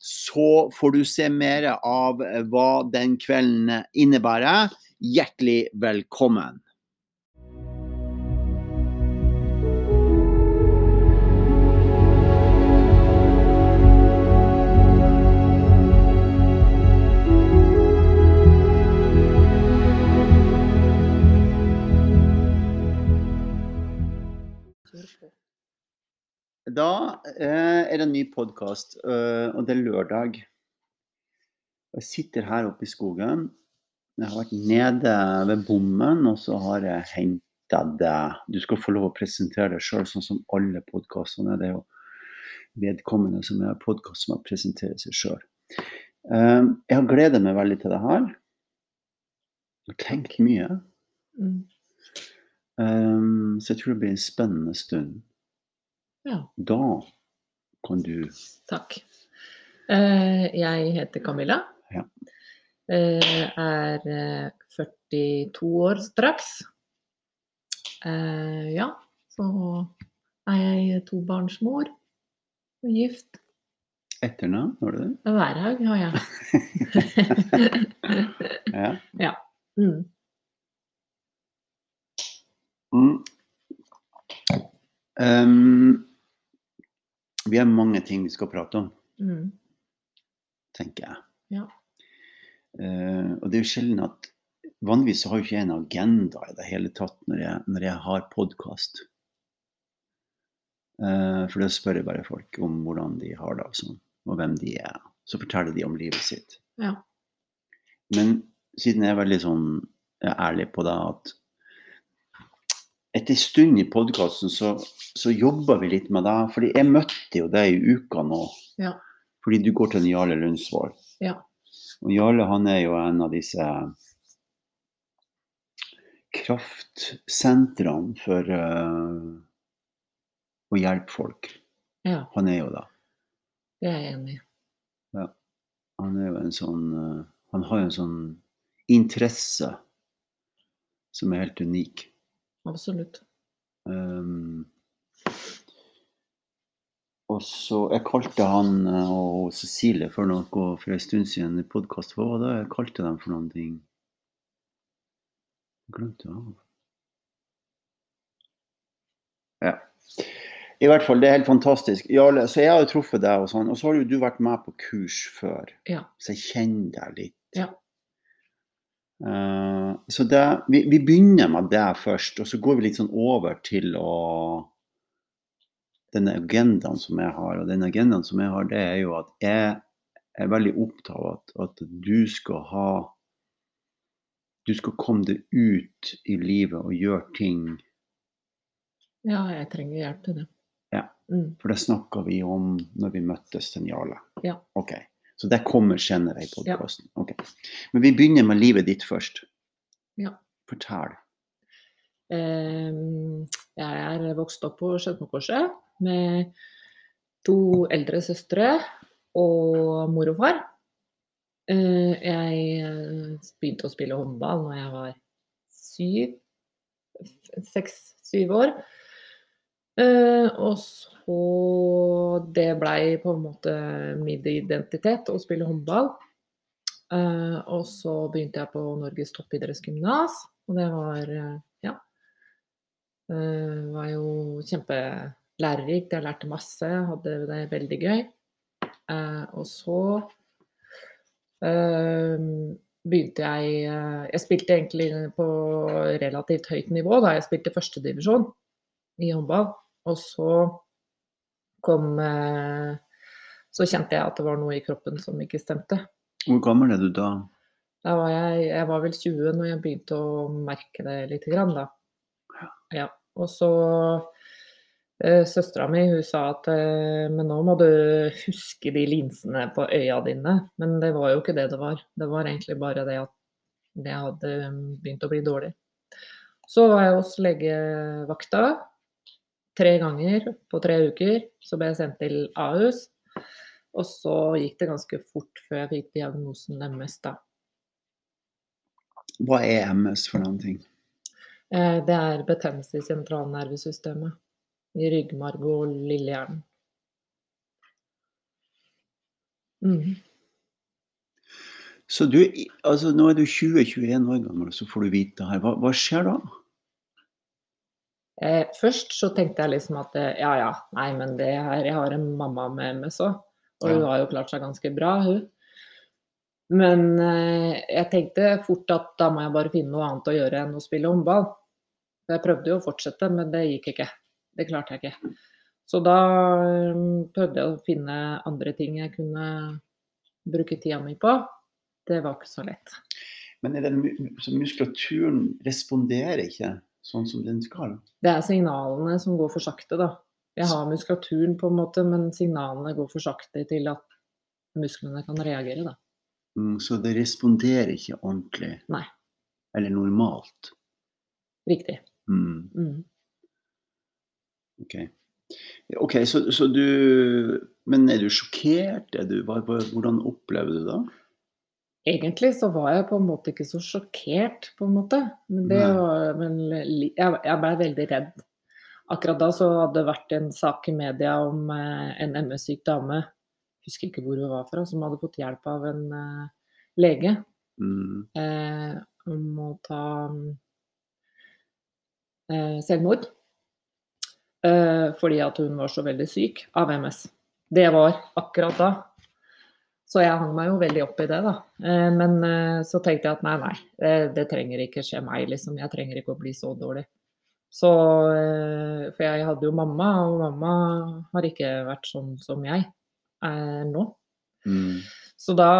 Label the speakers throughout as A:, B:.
A: så får du se mer av hva den kvelden innebærer. Hjertelig velkommen. Da eh, er det en ny podkast, eh, og det er lørdag. Jeg sitter her oppe i skogen. Jeg har vært nede ved bommen, og så har jeg henta deg. Du skal få lov å presentere deg sjøl, sånn som alle podkastene. Det er jo vedkommende som er podkast som har presentert seg sjøl. Eh, jeg har gleda meg veldig til det her. Jeg har tenkt mye. Mm. Um, så jeg tror det blir en spennende stund.
B: Ja.
A: Da kan du
B: Takk. Eh, jeg heter Camilla.
A: Ja.
B: Eh, er 42 eh, år straks. Ja, så er jeg tobarnsmor og gift.
A: Etternavn, har du det?
B: Værhaug har jeg.
A: ja.
B: ja. Mm.
A: Mm. Um, vi har mange ting vi skal prate om,
B: mm.
A: tenker jeg.
B: Ja.
A: Uh, og det er jo sjelden at Vanligvis har jo ikke jeg en agenda i det hele tatt når jeg, når jeg har podkast. Uh, eh, for da spør jeg bare folk om hvordan de har det og sånn, og hvem de er. Så forteller de om livet sitt.
B: Ja.
A: Men siden jeg er veldig sånn jeg er ærlig på det at etter en stund i podkasten så, så jobba vi litt med det. fordi jeg møtte jo deg i uka nå.
B: Ja.
A: Fordi du går til Jarle Lundsvold.
B: Ja.
A: Og Jarle han er jo en av disse kraftsentrene for uh, å hjelpe folk.
B: Ja.
A: Han er jo det.
B: Det er jeg enig i.
A: Ja. Han er jo en sånn uh, Han har jo en sånn interesse som er helt unik.
B: Absolutt.
A: Um, og så Jeg kalte han eh, og Cecilie for noe for en stund siden i podkast. Hva var det jeg kalte dem for noen ting? Jeg glemte av. Ja. I hvert fall, det er helt fantastisk. Jarle, så jeg har jo truffet deg, og sånn, og så har jo du vært med på kurs før.
B: Ja.
A: Så jeg kjenner deg litt.
B: Ja.
A: Uh, så det, vi, vi, begynner med det først, og så går vi litt sånn over til å Den agendaen som jeg har, og den agendaen som jeg har, det er jo at jeg er veldig opptatt av at, at du skal ha Du skal komme deg ut i livet og gjøre ting
B: Ja, jeg trenger hjelp til det.
A: Ja,
B: mm.
A: for det snakka vi om når vi møttes til Jarle.
B: Ja.
A: Ok. Så det kommer senere i podkasten. Ja. Okay. Men vi begynner med livet ditt først.
B: Ja.
A: Fortell.
B: Um, jeg er vokst opp på Skedsmokorset med to eldre søstre og mor og far. Uh, jeg eh, begynte å spille håndball når jeg var syv, seks-syv år. Og så Det blei på en måte min identitet å spille håndball. Uh, og så begynte jeg på Norges toppidrettsgymnas, og det var uh, ja. Uh, var jo kjempelærerikt. Jeg lærte masse, hadde det veldig gøy. og så begynte jeg eh, Jeg spilte egentlig på relativt høyt nivå da jeg spilte førstedivisjon i håndball. Og så kom eh, Så kjente jeg at det var noe i kroppen som ikke stemte.
A: Hvor gammel er du da?
B: Da var jeg, jeg var vel 20 når jeg begynte å merke det lite grann, da. Ja. Og så eh, Søstera mi hun sa at eh, men nå må du huske de linsene på øya dine. Men det var jo ikke det det var. Det var egentlig bare det at det hadde begynt å bli dårlig. Så var jeg hos legevakta tre ganger på tre uker. Så ble jeg sendt til Ahus. Og så gikk det ganske fort før jeg fikk diagnosen MS, da.
A: Hva er MS for noen ting?
B: Eh, Det er betennelse i sentralnervesystemet. I ryggmarg og lillehjernen. Mm.
A: Så du, altså nå er du 20-21 år gammel, og så får du vite det her. Hva, hva skjer da?
B: Eh, først så tenkte jeg liksom at eh, ja ja, nei men det her Jeg har en mamma med MS òg, og hun har jo klart seg ganske bra, hun. Men eh, jeg tenkte fort at da må jeg bare finne noe annet å gjøre enn å spille håndball. Jeg prøvde jo å fortsette, men det gikk ikke. Det klarte jeg ikke. Så da eh, prøvde jeg å finne andre ting jeg kunne bruke tida mi på. Det var ikke så lett.
A: Men er den, muskulaturen responderer ikke sånn som den skal?
B: Det er signalene som går for sakte, da. Jeg har muskulaturen på en måte, men signalene går for sakte til at musklene kan reagere, da.
A: Mm, så det responderer ikke ordentlig?
B: Nei.
A: Eller normalt?
B: Riktig.
A: Mm,
B: Mm.
A: ok. Ok, så, så du Men er du sjokkert? Er du, hvordan opplever du det da?
B: Egentlig så var jeg på en måte ikke så sjokkert, på en måte. Men det var vel Jeg, jeg ble veldig redd. Akkurat da så hadde det vært en sak i media om eh, en MS-syk dame, husker ikke hvor hun var fra, som hadde fått hjelp av en eh, lege
A: Mm,
B: eh, om å ta eh, selvmord. Eh, fordi at hun var så veldig syk av MS. Det var akkurat da. Så jeg hang meg jo veldig opp i det, da. Eh, men eh, så tenkte jeg at nei, nei, det, det trenger ikke skje meg, liksom. Jeg trenger ikke å bli så dårlig. Så eh, For jeg hadde jo mamma, og mamma har ikke vært sånn som jeg er nå.
A: mm,
B: Så da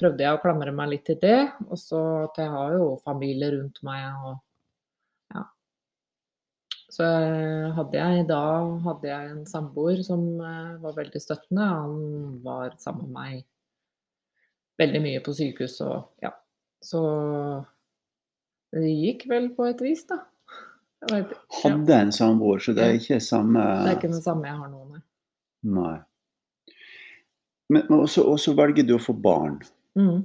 B: prøvde jeg å klamre meg litt til det. Og så at jeg har jo familie rundt meg og. Så hadde jeg da hadde jeg en samboer som eh, var veldig støttende. Han var sammen med meg veldig mye på sykehus og ja. Så det gikk vel på et vis, da. Vet, ja.
A: hadde en samboer, så det er ikke samme
B: Det er ikke det samme jeg har nå, nei.
A: Nei. Men men også, også velger du å få barn.
B: Mm.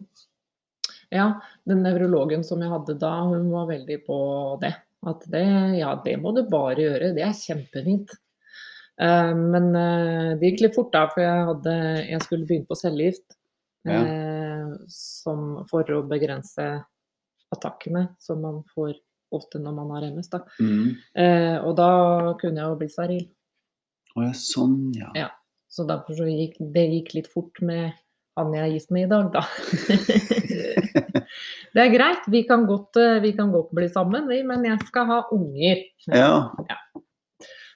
B: Ja, den nevrologen som jeg hadde da, hun var veldig på det. At det, ja, det må du bare gjøre, det er kjempefint. Uh, men uh, det gikk litt fort da, for jeg, hadde, jeg skulle begynne på cellegift.
A: Ja.
B: Uh, for å begrense attakkene som man får ofte når man har MS. Da.
A: Mm.
B: Og da kunne jeg jo bli steril.
A: Å ja, sånn, ja.
B: Ja. Så derfor så gikk det gikk litt fort med han jeg er gift med i dag, da. det er greit, vi kan, godt, eh, vi kan godt bli sammen, vi, men jeg skal ha unger.
A: ja.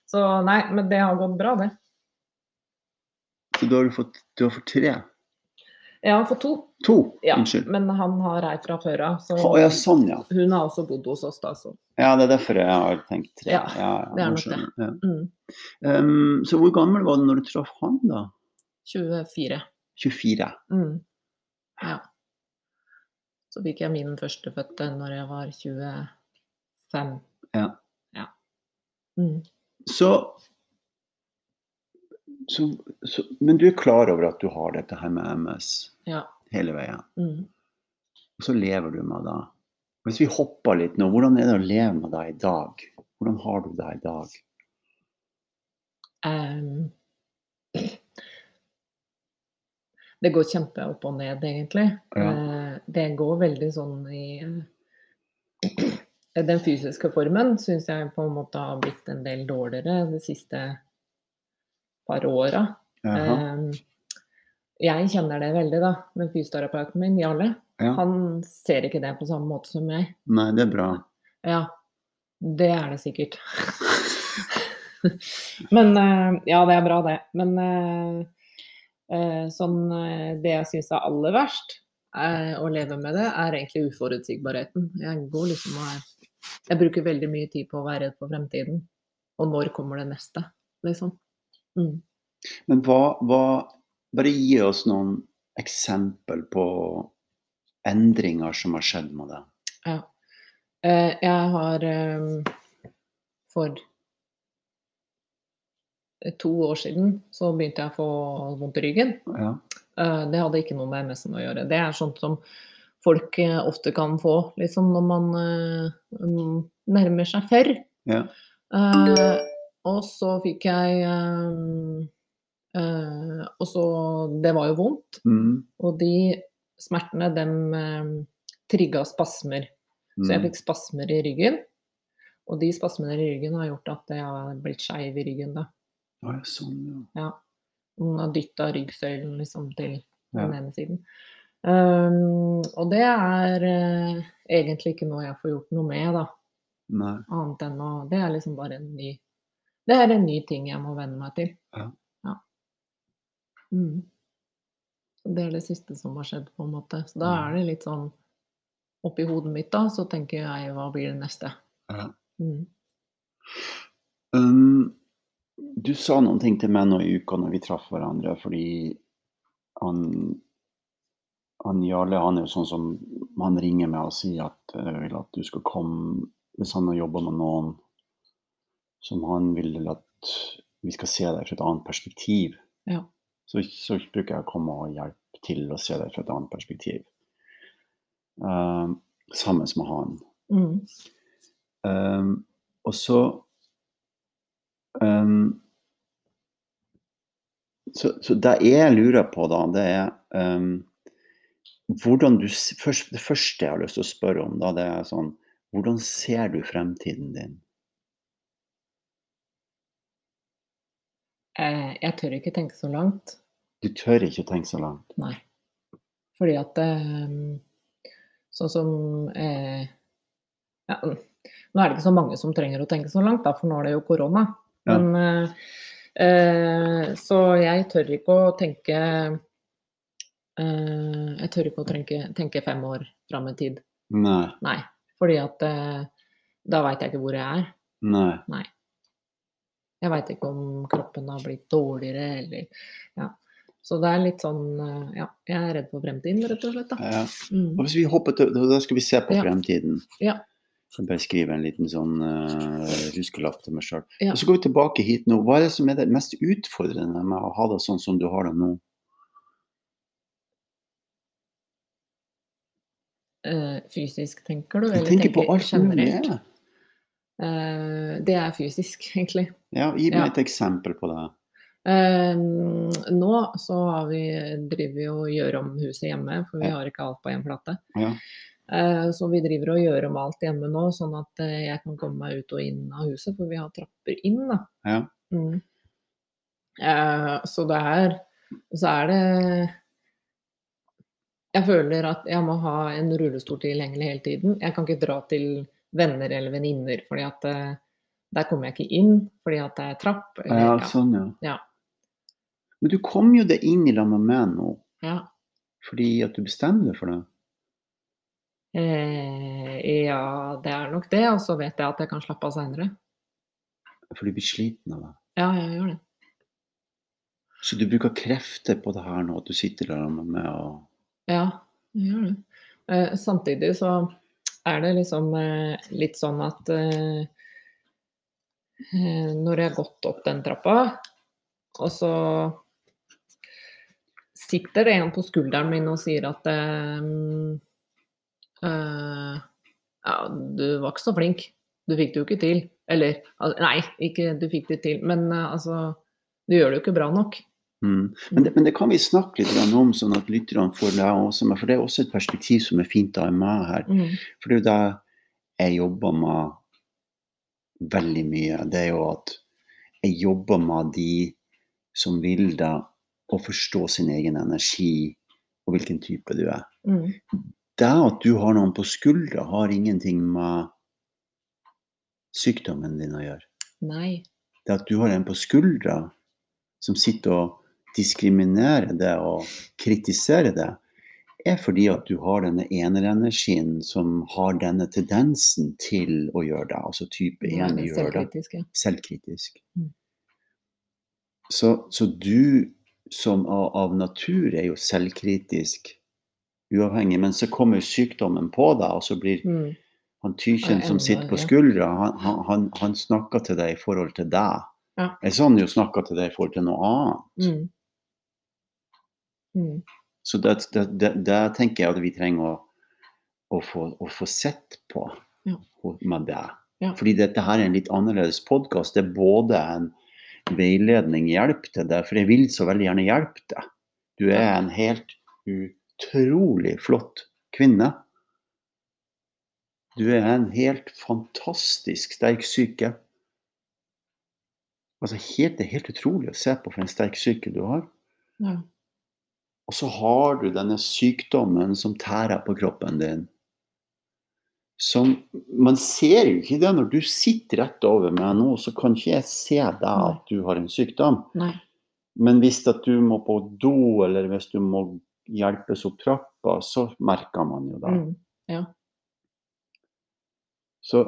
B: Så nei, men det har gått bra, det.
A: Så da har du fått, du har fått tre?
B: Jeg har fått to,
A: To?
B: ja,
A: Unnskyld.
B: men han har ei fra før av. Så
A: Å ja, sånn, ja.
B: hun har også bodd hos oss, da. Så.
A: Ja, det er derfor jeg har tenkt tre.
B: Ja,
A: ja,
B: det er nok det.
A: Ja.
B: Mm.
A: Um, så hvor gammel var du når du traff han, da?
B: 24.
A: 24?
B: Mm. Ja. Så fikk jeg min førstefødte når jeg var 25.
A: Ja.
B: ja. Mm.
A: Så, så, så Men du er klar over at du har dette her med MS
B: Ja.
A: hele veien?
B: Mm.
A: Og så lever du med det. Hvis vi hopper litt nå, hvordan er det å leve med det i dag? Hvordan har du det i dag?
B: Ehm, det går kjempe opp og ned, egentlig.
A: Ja.
B: Eh, det går veldig sånn i eh, Den fysiske formen syns jeg på en måte har blitt en del dårligere de siste par åra. Ehm, jeg kjenner det veldig, da. Men fysioterapeuten min, Jarle,
A: Ja.
B: han ser ikke det på samme måte som meg.
A: Nei, det er bra.
B: Ja, det er det sikkert. Men eh, Ja, det er bra, det. Men eh, eh, sånn eh, Det jeg syns er aller verst eh, å leve med det, er egentlig uforutsigbarheten. Jeg går liksom og er Jeg bruker veldig mye tid på å være redd for fremtiden. Og når kommer det neste, liksom. Mm.
A: Men hva, hva Bare gi oss noen eksempel på endringer som har skjedd med deg.
B: Ja. Eh, jeg har eh, for to år siden så begynte jeg å få vondt i ryggen.
A: Ja.
B: Eh, det hadde ikke noe med MS-en å gjøre. Det er sånt som folk eh, ofte kan få liksom når man mm, nærmer seg før.
A: Ja.
B: Uh, og så fikk jeg uh, Og så Det var jo vondt.
A: Mm.
B: Og de smertene, dem uh, trigga spasmer. Så jeg
A: Mm.
B: fikk spasmer i ryggen. Og de spasmene i ryggen har gjort at jeg har blitt skeiv i ryggen. da.
A: Ja, ja, sånn, ja.
B: Ja. Hun har dytta ryggsøylen liksom til
A: Ja.
B: den ene siden. Um, og det er uh, egentlig ikke noe jeg får gjort noe med, da.
A: Nei.
B: Annet enn å Det er liksom bare en ny Det er en ny ting jeg må venne meg til.
A: Ja.
B: Ja. Mm. Det er det siste som har skjedd, på en måte. Så da
A: Mm.
B: er det litt sånn Oppi hodet mitt da, så tenker jeg hva blir det neste?
A: Ja.
B: Mm.
A: Du sa noen ting til meg nå i uka når vi traff hverandre, fordi han, han Jarle han er jo sånn som Han ringer meg og sier at jeg vil at du skal komme Hvis han har jobba med noen som han vil at vi skal se deg fra et annet perspektiv,
B: Ja.
A: så, så bruker jeg å komme og hjelpe til å se deg fra et annet perspektiv. Uh, sammen med han.
B: Mm.
A: Um, og så um, så, så det jeg lurer på, da, det er um, hvordan du først, Det første jeg har lyst til å spørre om, da, det er sånn Hvordan ser du fremtiden din?
B: Eh, jeg tør ikke tenke så langt.
A: Du tør ikke tenke så langt.
B: Nei. Fordi at eh, Sånn som eh, ja, Nå er det ikke så mange som trenger å tenke så langt, da, for nå er det jo korona. Men eh, eh, Så jeg tør ikke å tenke eh, Jeg tør ikke å tenke, tenke fem år fram i tid.
A: Nei.
B: Nei. Fordi at eh, da veit jeg ikke hvor jeg er.
A: Nei.
B: Nei. Jeg veit ikke om kroppen har blitt dårligere eller Ja. Så det er litt sånn eh, Ja, jeg er redd for fremtiden, rett og slett. Da.
A: Ja.
B: Mm.
A: Og hvis vi hopper til, da skal vi se på
B: Ja.
A: fremtiden.
B: Ja.
A: Så bare skriver en liten sånn uh, huskelapp til meg sjøl.
B: Ja.
A: Og så går vi tilbake hit nå. Hva er det som er det mest utfordrende med å ha det sånn som du har det nå?
B: Uh, fysisk, tenker du?
A: Jeg
B: tenker,
A: tenker på alt mulig.
B: generelt?
A: Ja.
B: Eh, det er fysisk, egentlig.
A: Ja, gi meg
B: Ja.
A: et eksempel på det.
B: Eh, nå så har vi driver vi og gjør om huset hjemme, for vi har ikke alt på én plate.
A: Ja.
B: Eh, så vi driver og gjør om alt hjemme nå, sånn at eh, jeg kan komme meg ut og inn av huset, for vi har trapper inn, da.
A: Ja.
B: Mm. Eh, så det er Så er det Jeg føler at jeg må ha en rullestol tilgjengelig hele tiden. Jeg kan ikke dra til venner eller venninner, fordi at der kommer jeg ikke inn fordi at det er trapp. Eller,
A: ja,
B: ja.
A: sånn, ja.
B: Ja.
A: Men du kom jo det inn i lag med meg nå,
B: Ja.
A: fordi at du bestemmer deg for det.
B: Eh, ja, det er nok det. Og så vet jeg at jeg kan slappe av seinere.
A: For du blir sliten av det.
B: Ja, jeg gjør det.
A: Så du bruker krefter på det her nå, at du sitter der med og
B: Ja, jeg gjør det. Eh, samtidig så er det liksom eh, litt sånn at eh, eh, når jeg har gått opp den trappa, og så sitter det en på skulderen min og sier at eh, eh, Ja, du var ikke så flink. Du fikk det jo ikke til. Eller Nei, ikke du fikk det til, men uh, altså Du gjør det jo ikke bra nok.
A: mm. men, det, men det kan vi snakke litt om, sånn at lytterne får det også med, for det er også et perspektiv som er fint av meg her.
B: Mm.
A: For det er jo det jeg jobber med veldig mye. Det er jo at jeg jobber med de som vil det å forstå sin egen energi og hvilken type du er.
B: Mm.
A: Det at du har noen på skuldra, har ingenting med sykdommen din å gjøre.
B: Nei.
A: Det at du har en på skuldra som sitter og diskriminerer det og kritiserer det, er fordi at du har denne enerenergien som har denne tendensen til å gjøre det. Altså type
B: Nå er
A: 1 gjør det.
B: Selvkritisk. Mm.
A: Så, så du som av, av natur er jo selvkritisk uavhengig, men så kommer sykdommen på deg, og så blir
B: Mm.
A: han tykjen som sitter på skuldra, han, han, han, snakker til deg i forhold til deg.
B: Ja.
A: Jeg har han jo snakka til deg i forhold til noe annet.
B: Mm. Mm.
A: Så det, det, det, det tenker jeg at vi trenger å, å, få, å få sett på
B: Ja.
A: med deg.
B: Ja.
A: Fordi dette her er en litt annerledes podkast. Det er både en veiledning, hjelp til deg, for jeg vil så veldig gjerne hjelpe deg. Du er en helt utrolig flott kvinne. Du er en helt fantastisk sterk syke. Altså helt, det er helt utrolig å se på for en sterk syke du har.
B: Ja.
A: Og så har du denne sykdommen som tærer på kroppen din. Som Man ser jo ikke det når du sitter rett over meg nå, så kan ikke jeg se deg at du har en sykdom.
B: Nei.
A: Men hvis at du må på do, eller hvis du må hjelpes opp trappa, så merker man jo det.
B: Mm.
A: Så,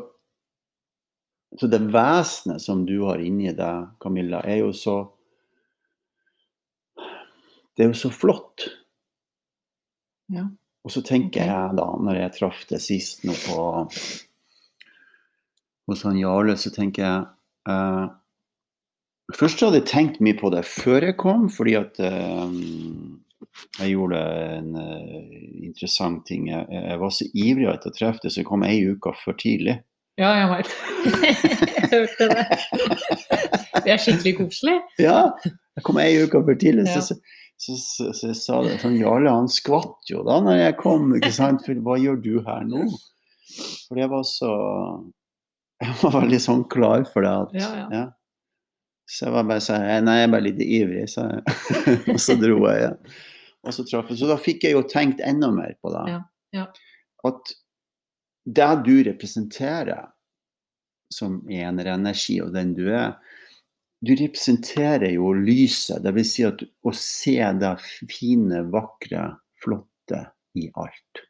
A: så det vesenet som du har inni deg, Camilla, er jo så Det er jo så flott.
B: Ja.
A: Og så tenker
B: okay.
A: jeg da, når jeg traff det sist nå på hos han Jarle, så tenker jeg eh, Først hadde jeg tenkt mye på det før jeg kom, fordi at eh, jeg gjorde en uh, interessant ting. Jeg, jeg var så ivrig etter å treffe det, så jeg kom ei uke for tidlig.
B: Ja, jeg veit. jeg hørte det. Det er skikkelig koselig.
A: Ja, jeg kom ei uke for tidlig.
B: Ja.
A: Så, så, så, så, jeg sa det sånn, Jarle han skvatt jo da når jeg kom, ikke sant? For hva gjør du her nå? For jeg var så Jeg var veldig sånn klar for det. At,
B: Ja, ja.
A: Så jeg var bare sånn Nei, jeg er bare litt ivrig, sa jeg. og så dro jeg igjen. Og så traff. Så da fikk jeg jo tenkt enda mer på det.
B: Ja, ja.
A: At det du representerer som energi, og den du er, du representerer jo lyset. Det vil si at å se det fine, vakre, flotte i alt.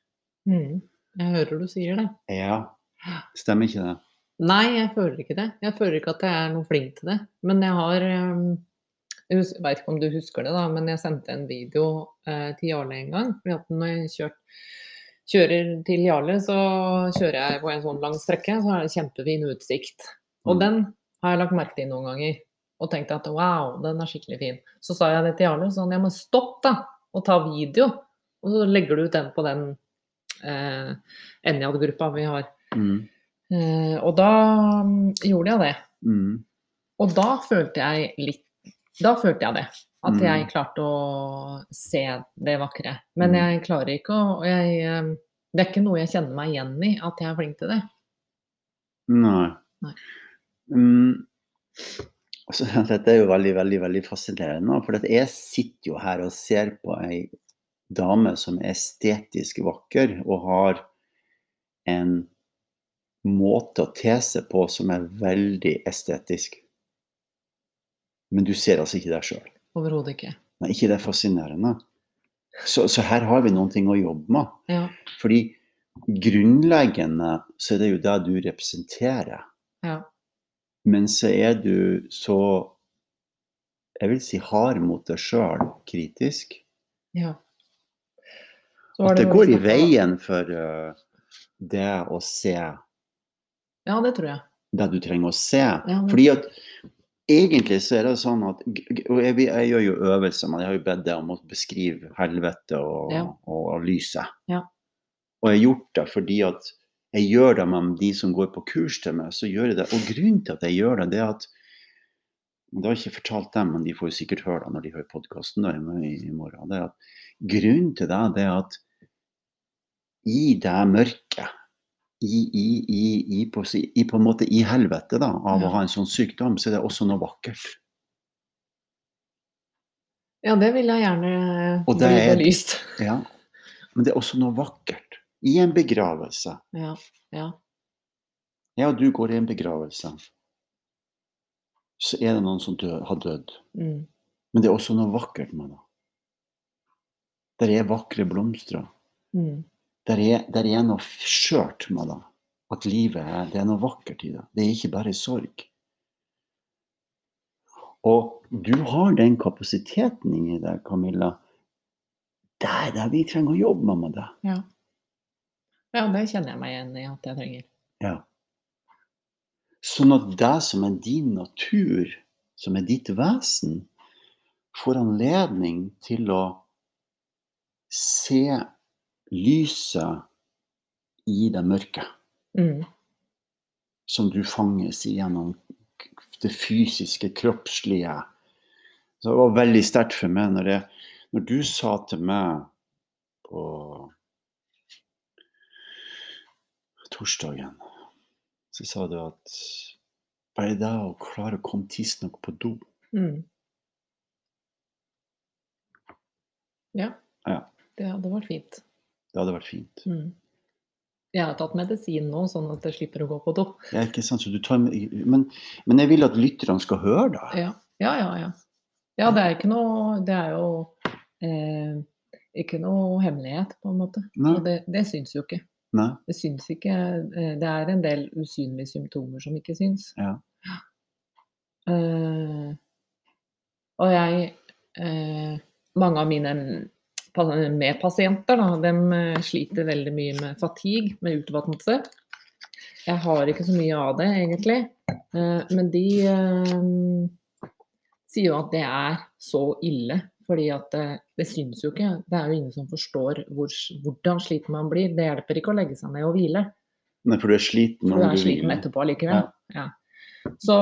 B: Mm. Jeg hører du sier det.
A: Ja, stemmer ikke det?
B: Nei, jeg føler ikke det. Jeg føler ikke at jeg er noe flink til det. Men jeg har ehm, Jeg vet ikke om du husker det, da, men jeg sendte en video eh, til Jarle en gang. fordi at når jeg kjørt, kjører til Jarle, så kjører jeg på en sånn lang strekke, så er det kjempefin utsikt. Og
A: Mm.
B: den har jeg lagt merke til noen ganger. Og tenkte at wow, den er skikkelig fin. Så sa jeg det til Jarle, sånn ja, men stopp da, og ta video. Og så legger du ut den på den eh, Enjad-gruppa vi har.
A: Mm.
B: Eh, og da mm, gjorde jeg det.
A: Mm.
B: Og da følte jeg litt Da følte jeg det. At
A: Mm.
B: jeg klarte å se det vakre. Men
A: Mm.
B: jeg klarer ikke å jeg, eh, Det er ikke noe jeg kjenner meg igjen i, at jeg er flink til det.
A: Nei.
B: Nei.
A: Um, Altså, dette er jo veldig, veldig veldig fascinerende. For jeg sitter jo her og ser på ei dame som er estetisk vakker og har en måte å te seg på som er veldig estetisk. Men du ser altså ikke deg sjøl.
B: Overhodet ikke.
A: Nei, ikke det er fascinerende. Så, så her har vi noen ting å jobbe med.
B: Ja.
A: Fordi grunnleggende så er det jo det du representerer.
B: ja.
A: Men så er du så Jeg vil si hard mot deg sjøl, kritisk.
B: ja. Så
A: At det går i veien for uh, det å se
B: Ja, det tror jeg.
A: det du trenger å se.
B: Ja, men-
A: Fordi at egentlig så er det sånn at og jeg, jeg gjør jo øvelser, men jeg har jo bedt deg om å beskrive helvete og,
B: Ja.
A: og, og lyset.
B: Ja.
A: Og jeg har gjort det fordi at jeg gjør det med de som går på kurs til meg. så gjør jeg det. Og grunnen til at jeg gjør det, det er at Det har jeg ikke fortalt dem, men de får jo sikkert høre det når de hører podkasten i, i morgen. det er at Grunnen til det, det er at i det mørket, i, i, i, i, på, i på en måte i helvete da, av
B: Ja.
A: å ha en sånn sykdom, så er det også noe vakkert.
B: Ja, det vil jeg gjerne
A: Og det
B: bli belyst.
A: Ja. Men det er også noe vakkert i en begravelse.
B: Ja. ja.
A: Og du går i en begravelse. Så er det noen som dø, har dødd.
B: Mm.
A: Men det er også noe vakkert med det. Der er vakre blomster.
B: Mm.
A: Der er, der er noe skjørt med det. At livet er, det er noe vakkert i det. Det er ikke bare sorg. Og du har den kapasiteten inni deg, Camilla. Det er det vi trenger å jobbe med med det.
B: Ja. ja, det kjenner jeg meg igjen i at jeg trenger.
A: Ja. Sånn at det som er din natur, som er ditt vesen, får anledning til å se lyset i det mørke,
B: Mm.
A: som du fanges i gjennom det fysiske, kroppslige. Så det var veldig sterkt for meg når, jeg, når du sa til meg på torsdagen så sa du at bare det å klare å komme tidsnok på do
B: Mm. Ja.
A: Ja.
B: Det hadde vært fint.
A: Det hadde vært fint.
B: Mm. Jeg har tatt medisin nå, sånn at jeg slipper å gå på do.
A: Ja, ikke sant? Så du tar, men, men jeg vil at lytterne skal høre da.
B: Ja, ja, ja. Ja, ja det er ikke noe Det er jo eh, ikke noe hemmelighet, på en måte.
A: Nei.
B: Og det, det syns jo ikke.
A: Nei?
B: Det syns ikke eh, Det er en del usynlige symptomer som ikke syns.
A: Ja.
B: Eh, og jeg eh, Mange av mine medpasienter da, dem eh, sliter veldig mye med fatigue, med utmattelse. Jeg har ikke så mye av det, egentlig. Eh, men de eh, sier jo at det er så ille. Fordi at det, det syns jo ikke. Det er jo ingen som forstår hvor, hvordan sliten man blir. Det hjelper ikke å legge seg ned og hvile.
A: Nei, for du er sliten.
B: For du
A: du
B: er sliten etterpå allikevel. Ja. Så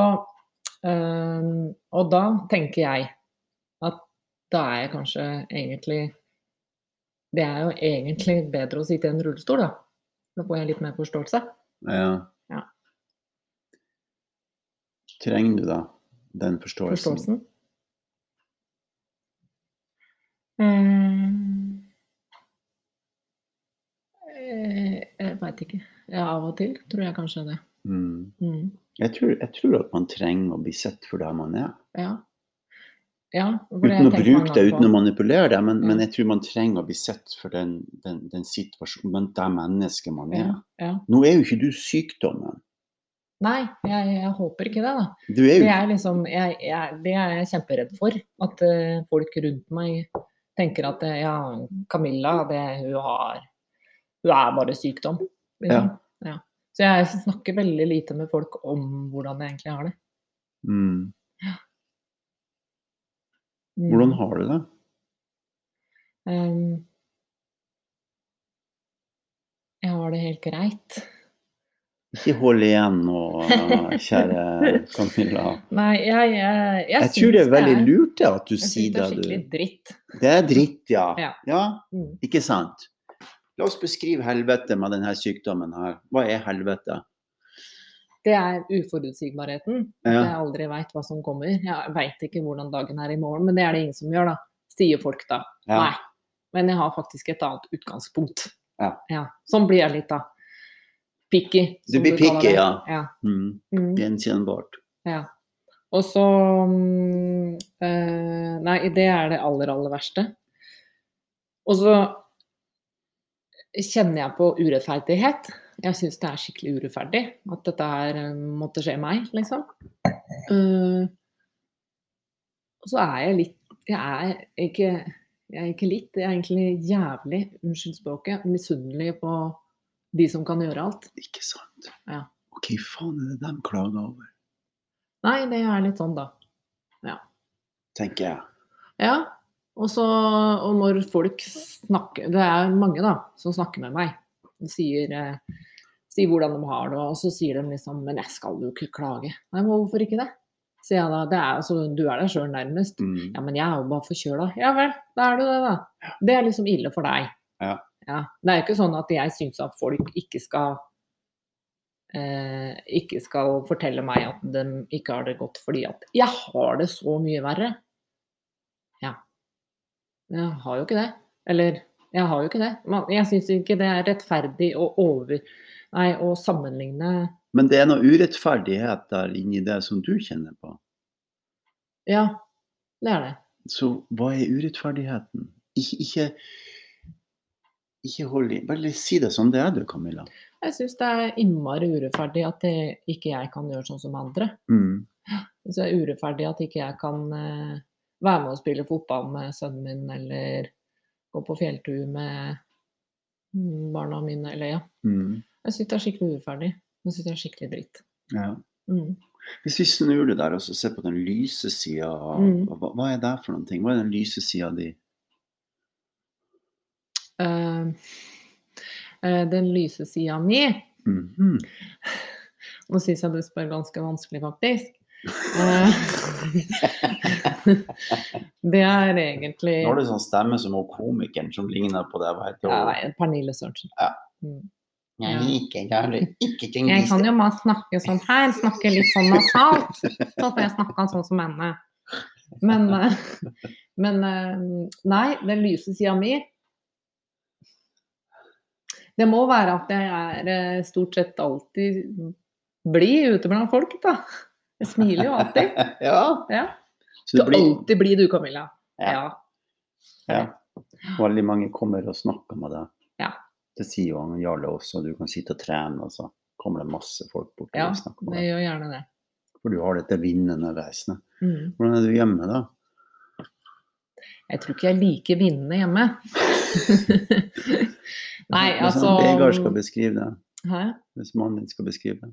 B: øhm, Og da tenker jeg at da er jeg kanskje egentlig Det er jo egentlig bedre å sitte i en rullestol, da. Da får jeg litt mer forståelse.
A: Ja.
B: Ja.
A: Trenger du da den forståelsen?
B: Forståelsen. Mm. Eh, Jeg veit ikke. Ja, av og til tror jeg kanskje det.
A: Mm.
B: Mm.
A: Jeg, tror, jeg tror at man trenger å bli sett for det man er.
B: Ja. Ja
A: Uten å bruke det, uten å manipulere det. Men,
B: Ja.
A: men jeg tror man trenger å bli sett for den, den, den situasjonen, men det mennesket man er.
B: Ja, ja.
A: Nå er jo ikke du sykdommen.
B: Nei, jeg, jeg håper ikke det, da.
A: Du er
B: Det er, liksom, jeg, jeg, det er jeg kjemperedd for. At uh, folk rundt meg tenker at eh, ja, Camilla, det, hun har Hun er bare sykdom. Liksom. Ja. Så jeg snakker veldig lite med folk om hvordan jeg egentlig har det.
A: mm. Hvordan har du det?
B: Um, jeg har det helt greit.
A: Ikke hold igjen nå, kjære Camilla.
B: Nei, jeg, jeg, jeg,
A: Jeg tror det er veldig lurt det at du
B: Jeg syns
A: sier
B: det er skikkelig dritt.
A: Det er dritt, ja.
B: Ja.
A: ja.
B: Mm.
A: Ikke sant? La oss beskrive helvete med denne sykdommen her. Hva er helvete?
B: Det er uforutsigbarheten. At
A: Ja.
B: jeg aldri veit hva som kommer. Jeg veit ikke hvordan dagen er i morgen, men det er det ingen som gjør, da. Sier folk da.
A: Ja.
B: Nei. Men jeg har faktisk et annet utgangspunkt.
A: Ja.
B: Sånn blir jeg litt, da. Picky.
A: Du blir picky, ja.
B: ja.
A: Mm.
B: Mm,
A: Gjenkjennbart.
B: ja. Og så eh, Nei, det er det aller, aller verste. Og så kjenner jeg på urettferdighet. Jeg syns det er skikkelig urettferdig at dette her eh, måtte skje meg, liksom. Uh, og så er jeg litt Jeg er ikke, jeg er ikke litt, jeg er egentlig jævlig, unnskyld språket, misunnelig på de som kan gjøre alt.
A: Ikke sant?
B: Ja.
A: Ok, faen er det de klager over,
B: Nei, det er litt sånn, da. Ja.
A: tenker jeg.
B: Ja. Og så og når folk snakker Det er mange, da, som snakker med meg. De sier, eh, sier hvordan de har det, og så sier de liksom Men jeg skal jo ikke klage. Nei, men hvorfor ikke det? Sier jeg da. Det er, altså, du er deg sjøl nærmest.
A: Mm.
B: Ja, men jeg er jo bare forkjøla. Ja vel, da er du det, da. Det er liksom ille for deg.
A: Ja.
B: Det er jo ikke sånn at jeg syns at folk ikke skal eh, ikke skal fortelle meg at de ikke har det godt fordi at jeg har det så mye verre. Ja. Jeg har jo ikke det. Eller, jeg har jo ikke det. Jeg syns ikke det er rettferdig å over... Nei, å sammenligne
A: Men det er noe urettferdighet der inni det som du kjenner på.
B: Ja, det er det.
A: Så hva er urettferdigheten? Ikke, ikke, ikke hold i Bare si det som det er, du, Camilla.
B: Jeg syns det er innmari urettferdig at det, ikke jeg kan gjøre sånn som andre.
A: Mm.
B: Synes det er urettferdig at ikke jeg kan eh, være med og spille fotball med sønnen min, eller gå på fjelltur med mm, barna mine, eller ja.
A: Mm.
B: Jeg syns det er skikkelig uferdig. Jeg syns det er skikkelig dritt.
A: Ja.
B: Mm.
A: Hvis vi snur det der og så ser på den lyse sida,
B: Mm.
A: hva, hva er det for noen ting? Hva er den lyse sida di?
B: Uh, uh, den lyse sida mi
A: Mhm.
B: Nå syns jeg du spør ganske vanskelig, faktisk. Eh, det er egentlig
A: Nå har du sånn stemme som hun komikeren som ligner på deg. Hva heter
B: ja,
A: hun?
B: nei, Pernille Sørensen.
A: Ja.
B: Mm.
A: Jeg liker det. ikke ting
B: Jeg kan jo bare snakke sånn her, snakke litt sånn nasalt. Så får jeg snakka sånn som henne. Men, eh, men eh, Nei, den lyse sida mi Det må være at jeg er stort sett alltid blid ute blant folk, da. Jeg smiler jo alltid.
A: ja.
B: Ja.
A: Så
B: Du
A: det
B: er
A: blir,
B: alltid blid du, Camilla.
A: Ja.
B: Ja.
A: ja. Veldig mange kommer og snakker med deg.
B: Ja.
A: Det sier jo han Jarle også. Du kan sitte og trene, og så kommer det masse folk bort
B: Ja,
A: og snakker med deg.
B: Ja, det gjør gjerne det.
A: For du har dette vinnende vesenet.
B: Mm.
A: Hvordan er du hjemme, da?
B: Jeg tror ikke jeg liker vinnende hjemme. Nei,
A: Hvis
B: altså
A: Vegard skal beskrive det.
B: Hæ?
A: Hvis mannen din skal beskrive det.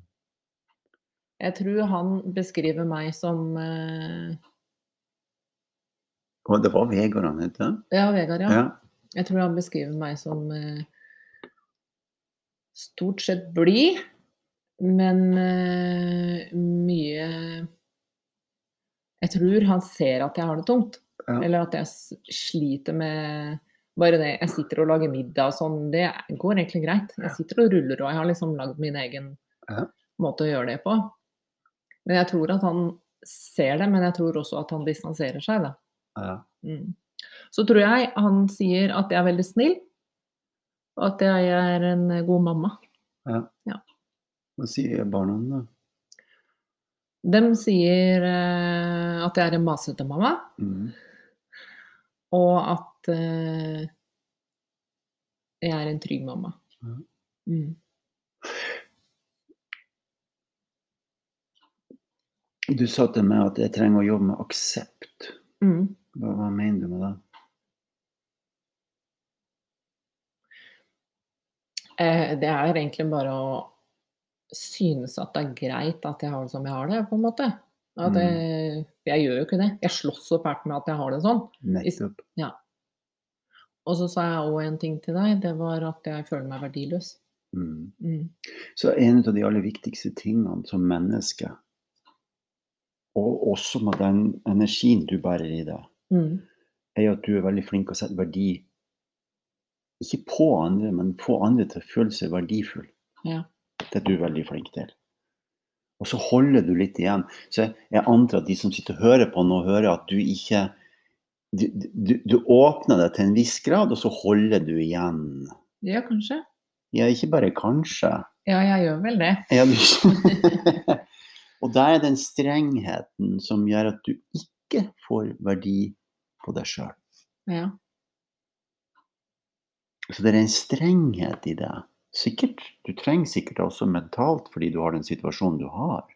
B: Jeg tror han beskriver meg som eh,
A: det var Vegard han het? ja?
B: Vegard, ja.
A: Ja.
B: Jeg tror han beskriver meg som eh, stort sett blid, men eh, mye Jeg tror han ser at jeg har det tungt.
A: Ja.
B: Eller at jeg sliter med bare det jeg sitter og lager middag og sånn, det går egentlig greit. Jeg sitter og ruller og jeg har liksom lagd min egen
A: Ja.
B: måte å gjøre det på. Men jeg tror at han ser det, men jeg tror også at han distanserer seg, da.
A: Ja.
B: Mm. Så tror jeg han sier at jeg er veldig snill, og at jeg er en god mamma.
A: Hva sier barna da?
B: De sier uh, at jeg er en masete mamma,
A: Mm.
B: og at uh, jeg er en trygg mamma.
A: Ja.
B: Mm.
A: Du sa til meg at jeg trenger å jobbe med aksept.
B: Mm.
A: Hva, hva mener du med det?
B: Eh, det er egentlig bare å synes at det er greit at jeg har det som jeg har det, på en måte. At
A: Mm.
B: jeg, jeg gjør jo ikke det. Jeg slåss opp fælt med at jeg har det sånn.
A: Nettopp.
B: Og så sa jeg òg en ting til deg, det var at jeg føler meg verdiløs.
A: Mm.
B: Mm.
A: Så en av de aller viktigste tingene som menneske, og også med den energien du bærer i deg,
B: Mm.
A: er at du er veldig flink å sette verdi ikke på andre, men få andre til å føle seg verdifull.
B: Ja.
A: Det er du veldig flink til. Og så holder du litt igjen. Så jeg antar at de som sitter og hører på nå, hører at du ikke du, du, du åpner deg til en viss grad, og så holder du igjen.
B: ja, kanskje.
A: Ja, ikke bare kanskje.
B: Ja, jeg gjør vel det.
A: Ja, du... og det er den strengheten som gjør at du ikke får verdi på deg sjøl.
B: Ja.
A: Så det er en strenghet i det. Sikkert, Du trenger sikkert også mentalt fordi du har den situasjonen du har.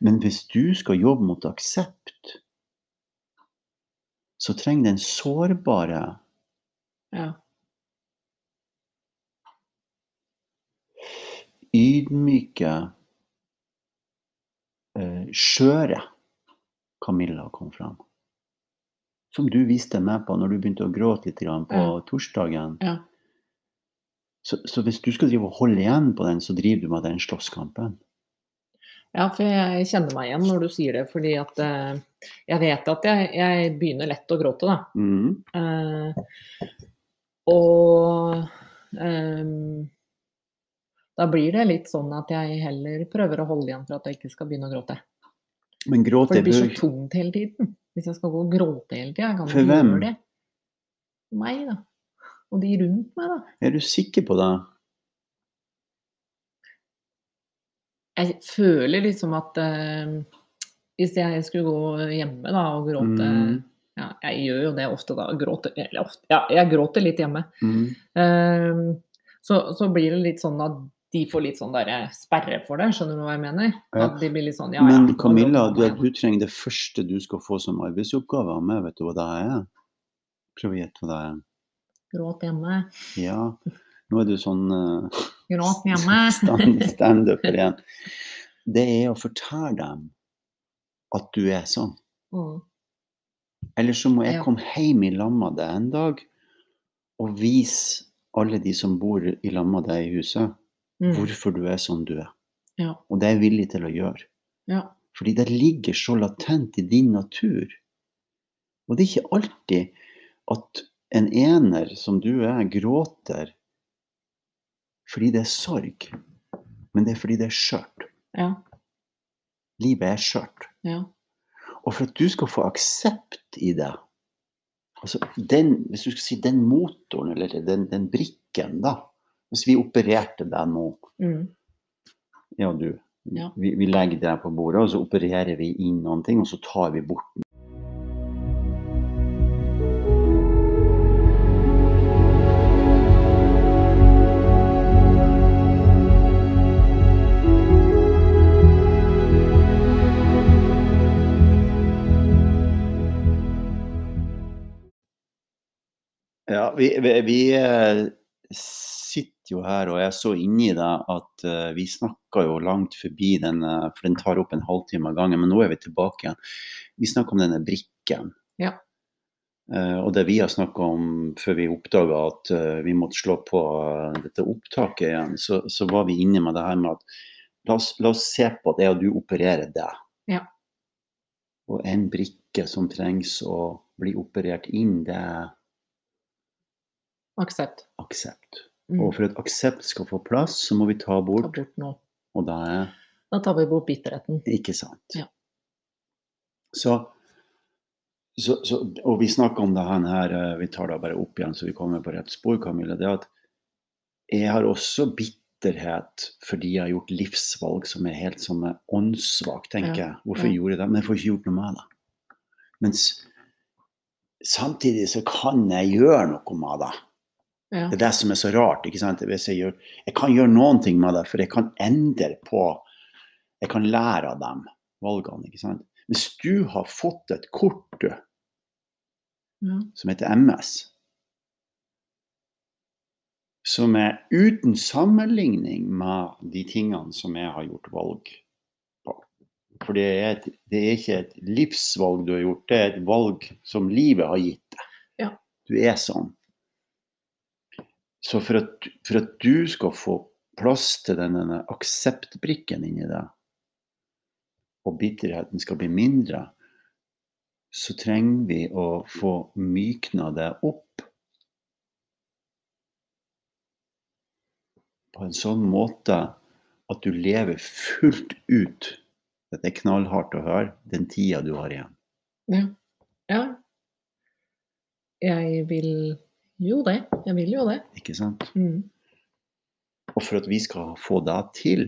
A: Men hvis du skal jobbe mot aksept, så trenger den sårbare
B: ja.
A: ydmyke, skjøre Camilla kom fram. Som du viste meg på når du begynte å gråte litt på
B: Ja.
A: torsdagen.
B: Ja.
A: Så, så hvis du skal drive og holde igjen på den, så driver du med den slåsskampen.
B: Ja, for jeg kjenner meg igjen når du sier det, fordi at uh, jeg vet at jeg, jeg begynner lett å gråte, da.
A: Mm.
B: Uh, og ehm, da blir det litt sånn at jeg heller prøver å holde igjen for at jeg ikke skal begynne å gråte.
A: Men gråt
B: For det blir så tungt hele tiden. Hvis jeg skal gå og gråte hele tida. Kan
A: jeg
B: ikke gjøre det. For meg, da. Og de rundt meg, da.
A: Er du sikker på det?
B: Jeg føler liksom at uh, hvis jeg skulle gå hjemme da og gråte
A: Mm.
B: ja, Jeg gjør jo det ofte, da. Gråter, eller ofte, ja, jeg gråter litt hjemme.
A: Mm.
B: Uh, så, så blir det litt sånn at de får litt sånn der sperre for det, skjønner du hva jeg mener?
A: Ja.
B: At de blir litt sånn ja.
A: Men Camilla, du, du trenger det første du skal få som arbeidsoppgave av meg. Vet du hva det er? Prøv å gjette hva det er.
B: Gråt hjemme.
A: Ja, nå er du sånn uh,
B: Gråt hjemme.
A: stand- standuper igjen. Det er å fortelle dem at du er sånn.
B: Mm.
A: Eller så må jeg komme hjem i lag med deg en dag og vise alle de som bor i lag med deg i huset,
B: Mm.
A: hvorfor du er som du er.
B: Ja.
A: Og det er jeg villig til å gjøre.
B: ja.
A: Fordi det ligger så latent i din natur. Og det er ikke alltid at en ener som du er, gråter fordi det er sorg. Men det er fordi det er skjørt.
B: Ja.
A: Livet er skjørt.
B: Ja.
A: Og for at du skal få aksept i det altså den, Hvis du skal si den motoren, eller den, den brikken, da Hvis vi opererte deg nå,
B: Mm.
A: ja du
B: Ja.
A: Vi, vi legger det på bordet, og så opererer vi inn noen ting, og så tar vi bort Ja, vi, vi, vi eh, sitter jo her, og jeg så inni det at uh, vi snakka jo langt forbi den, eh, for den tar opp en halvtime av gangen, men nå er vi tilbake igjen. Vi snakker om denne brikken.
B: Ja.
A: Uh, og det vi har snakka om før vi oppdaga at vi måtte slå på dette opptaket igjen, så, så var vi inne med det her med at la oss, la oss se på at jeg og du opererer det.
B: Ja.
A: Og en brikke som trengs å bli operert inn, det er
B: Aksept.
A: aksept.
B: Mm.
A: Og for at aksept skal få plass, så må vi ta
B: Ta
A: bort,
B: noe.
A: og da, er
B: Da tar vi bort bitterheten.
A: ikke sant.
B: Ja.
A: Så, så, så Og vi snakker om det her, eh, vi tar det bare opp igjen så vi kommer på rett spor, Camilla. Det at jeg har også bitterhet fordi jeg har gjort livsvalg som er helt som er åndssvak, tenker
B: Ja.
A: Hvorfor
B: ja.
A: gjorde jeg det? Men jeg får ikke gjort noe med det. Mens samtidig så kan jeg gjøre noe med det.
B: Ja.
A: Det er det som er så rart. ikke sant? Hvis jeg, gjør, jeg kan gjøre noen ting med det, for jeg kan endre på Jeg kan lære av dem valgene. ikke sant? Hvis du har fått et kort du,
B: Ja.
A: som heter MS, som er uten sammenligning med de tingene som jeg har gjort valg på. For det er, et, det er ikke et livsvalg du har gjort, det er et valg som livet har gitt deg.
B: Ja.
A: Du er sånn. Så for at, for at du skal få plass til denne, akseptbrikken inni deg, og bitterheten skal bli mindre, så trenger vi å få mykna det opp på en sånn måte at du lever fullt ut Dette er knallhardt å høre. Den tida du har igjen.
B: Ja. ja. Jeg vil jo det. Jeg vil jo det.
A: Ikke sant?
B: Mm.
A: Og for at vi skal få det til,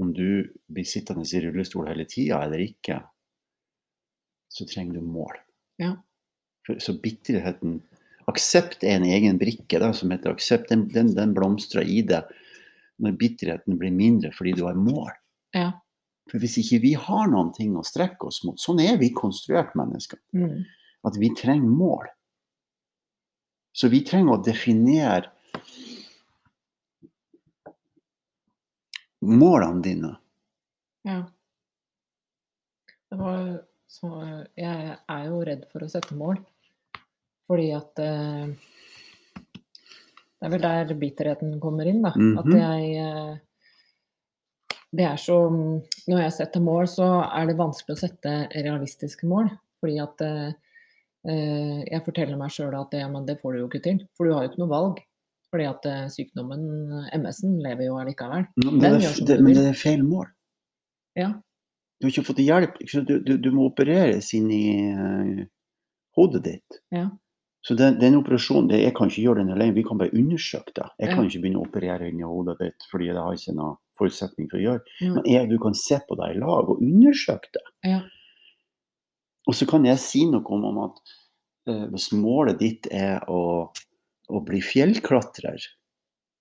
A: om du blir sittende i rullestol hele tida eller ikke, så trenger du mål.
B: Ja.
A: For, så bitterheten Aksept er en egen brikke da, som heter aksept. Den, den, den blomstrer i det når bitterheten blir mindre fordi du har mål.
B: Ja.
A: For hvis ikke vi har noen ting å strekke oss mot, sånn er vi konstruert mennesker,
B: Mm.
A: at vi trenger mål. Så vi trenger å definere målene dine.
B: Ja. Det var så Jeg er jo redd for å sette mål. Fordi at eh, Det er vel der bitterheten kommer inn, da. At
A: Mhm.
B: jeg eh, Det er så Når jeg setter mål, så er det vanskelig å sette realistiske mål. Fordi at eh, jeg forteller meg sjøl at men det får du jo ikke til. For du har jo ikke noe valg. Fordi at eh, sykdommen, MS-en, lever jo allikevel.
A: Men det, er, det, men det er feil mål.
B: Ja.
A: Du har ikke fått hjelp. Ikke? Du, du, du må opereres inn i uh, hodet ditt.
B: Ja.
A: Så den, den operasjonen, det, jeg kan ikke gjøre den alene, vi kan bare undersøke det. Jeg kan
B: Ja.
A: ikke begynne å operere inni hodet ditt, fordi det har ikke noen forutsetning for å gjøre.
B: Ja.
A: Men jeg, du kan se på deg i lag og undersøke det.
B: Ja.
A: Og så kan jeg si noe om, om at eh, hvis målet ditt er å, å bli fjellklatrer,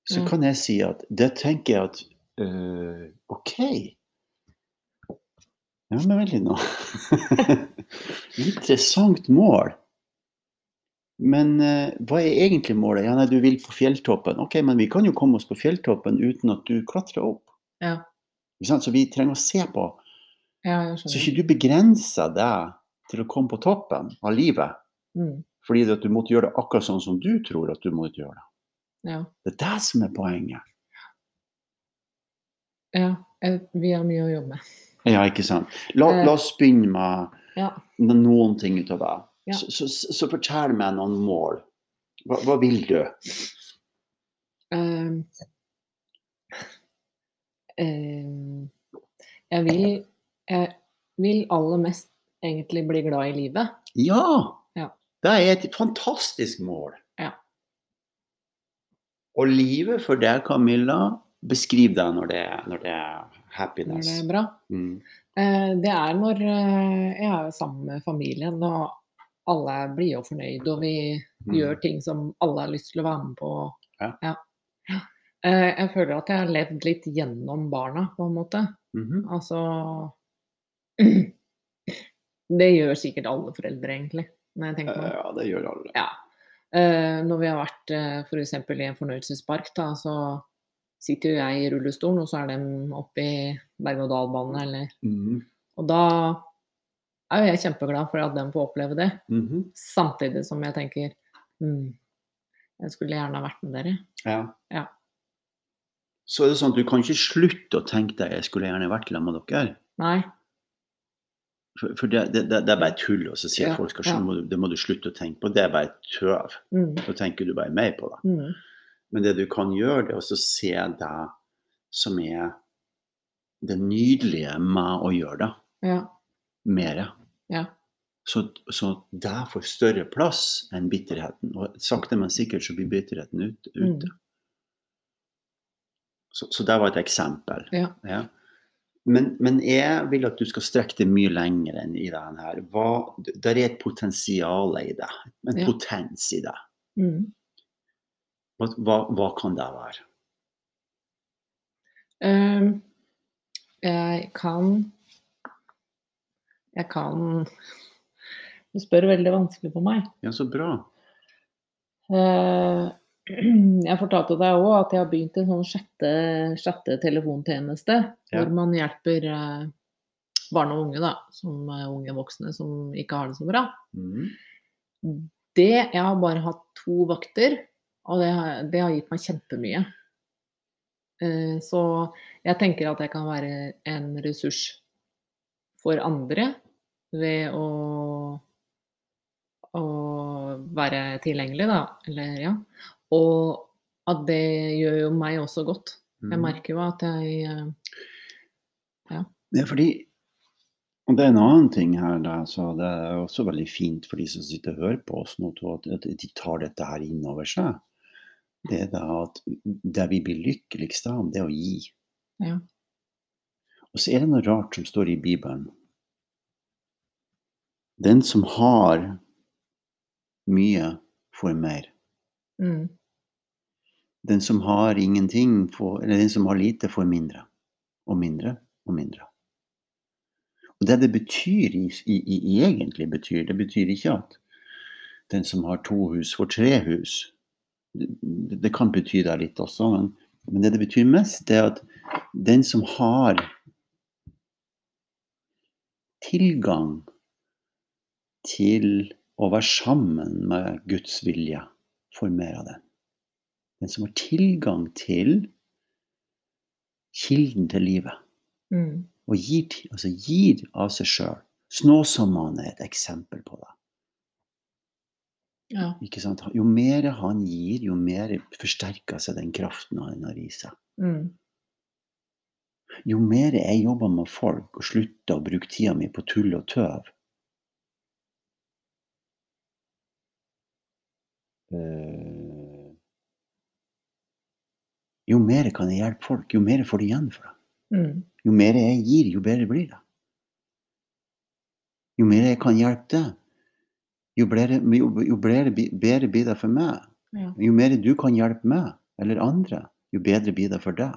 A: så
B: mm.
A: kan jeg si at det tenker jeg at eh, OK. Ja, men vent litt nå. Interessant mål. Men eh, hva er egentlig målet? Ja, nei, du vil på fjelltoppen. Ok, men vi kan jo komme oss på fjelltoppen uten at du klatrer opp.
B: Ja.
A: Så vi trenger å se på
B: Ja,
A: Så ikke du begrenser deg til å komme på toppen av livet
B: Mm.
A: fordi at du måtte gjøre det akkurat sånn som du tror at du måtte gjøre det.
B: Ja.
A: Det er det som er poenget.
B: ja. eh, Vi har mye å jobbe med.
A: Ja, ikke sant. La,
B: Eh.
A: la oss begynne med
B: Ja.
A: med noen ting ut av det.
B: Ja.
A: Så, så, så, så fortell meg noen mål. Hva, hva vil du?
B: Um, um, jeg vil Jeg vil aller mest egentlig bli glad i livet.
A: Ja!
B: Ja.
A: Det er et fantastisk mål.
B: Ja.
A: Og livet for deg, Camilla, beskriv deg når det, når det er
B: Når
A: happiness.
B: det er bra.
A: Mm.
B: Eh, Det er når eh, jeg er sammen med familien og alle er blide og fornøyd, og vi
A: Mm.
B: gjør ting som alle har lyst til å være med på.
A: Ja.
B: Ja. Eh, Jeg føler at jeg har levd litt gjennom barna, på en måte.
A: Mhm.
B: Altså Det gjør sikkert alle foreldre, egentlig, når jeg tenker.
A: Ja, det gjør alle.
B: Ja. Eh, når vi har vært f.eks. For i en fornøyelsespark, da, så sitter jo jeg i rullestolen, og så er de oppe i berg-og-dal-banen, eller
A: Mhm.
B: Og da er jo jeg kjempeglad for at de får oppleve det.
A: Mhm.
B: Samtidig som jeg tenker mm, jeg skulle gjerne ha vært med dere.
A: Ja.
B: Ja.
A: Så er det sånn at du kan ikke slutte å tenke deg jeg skulle gjerne vært sammen med dere.
B: Nei.
A: For, for det, det, det, er bare tull å si at folk skal
B: ja.
A: må det må du slutte å tenke på. Det er bare tøv.
B: Mm,
A: Da tenker du bare mer på det.
B: mm,
A: Men det du kan gjøre, det er å se det som er det nydelige med å gjøre det
B: ja.
A: mer.
B: Ja.
A: Så, så det får større plass enn bitterheten. Og sakte, men sikkert så blir bitterheten ut, ute.
B: Mm.
A: Så, så det var et eksempel.
B: Ja.
A: Men, men jeg vil at du skal strekke det mye lenger enn i denne her. Hva, der er et potensial i det. En
B: Ja.
A: potens i det.
B: Mm.
A: Hva, hva, kan det være?
B: Um, jeg kan Jeg kan Du spør veldig vanskelig på meg.
A: Ja, så bra.
B: Eh, Jeg fortalte deg òg at jeg har begynt en sånn sjette, sjette telefontjeneste.
A: Ja.
B: Hvor man hjelper eh, barn og unge, da, som unge voksne som ikke har det så bra.
A: Mm.
B: Det Jeg har bare hatt to vakter, og det har, det har gitt meg kjempemye. Eh, Så jeg tenker at jeg kan være en ressurs for andre ved å, å være tilgjengelig, da. Eller ja. Og at det gjør jo meg også godt. Jeg
A: Mhm.
B: merker jo at jeg Ja.
A: Det er fordi og det er en annen ting her, da, så det er også veldig fint for de som sitter og hører på oss nå, at de tar dette her inn over seg. Det er da at det vi blir lykkeligst av, det er å gi.
B: Ja.
A: Og så er det noe rart som står i Bibelen. Den som har mye, får mer.
B: Mm,
A: Den som har ingenting, får, eller den som har lite, får mindre. Og mindre og mindre. Og det det betyr, i, i, i, egentlig betyr, det betyr ikke at den som har to hus, får tre hus. Det, det- kan bety det litt også, men, men det det betyr mest, det er at den som har tilgang til å være sammen med Guds vilje, får mer av det. Den som har tilgang til kilden til livet
B: mm,
A: og gir, altså gir av seg sjøl. Snåsamannen er et eksempel på det.
B: ja.
A: Jo mer han gir, jo mer forsterker seg den kraften han har i seg.
B: Mm,
A: Jo mer jeg jobber med folk og slutter å bruke tida mi på tull og tøv, eh, Jo mer kan jeg hjelpe folk, jo mer får de igjen for det.
B: Mm.
A: Jo mer jeg gir, jo bedre blir det. Jo mer jeg kan hjelpe deg, jo, jo, jo bedre, bedre blir det for meg.
B: Ja.
A: Jo mer du kan hjelpe meg eller andre, jo bedre blir det for deg.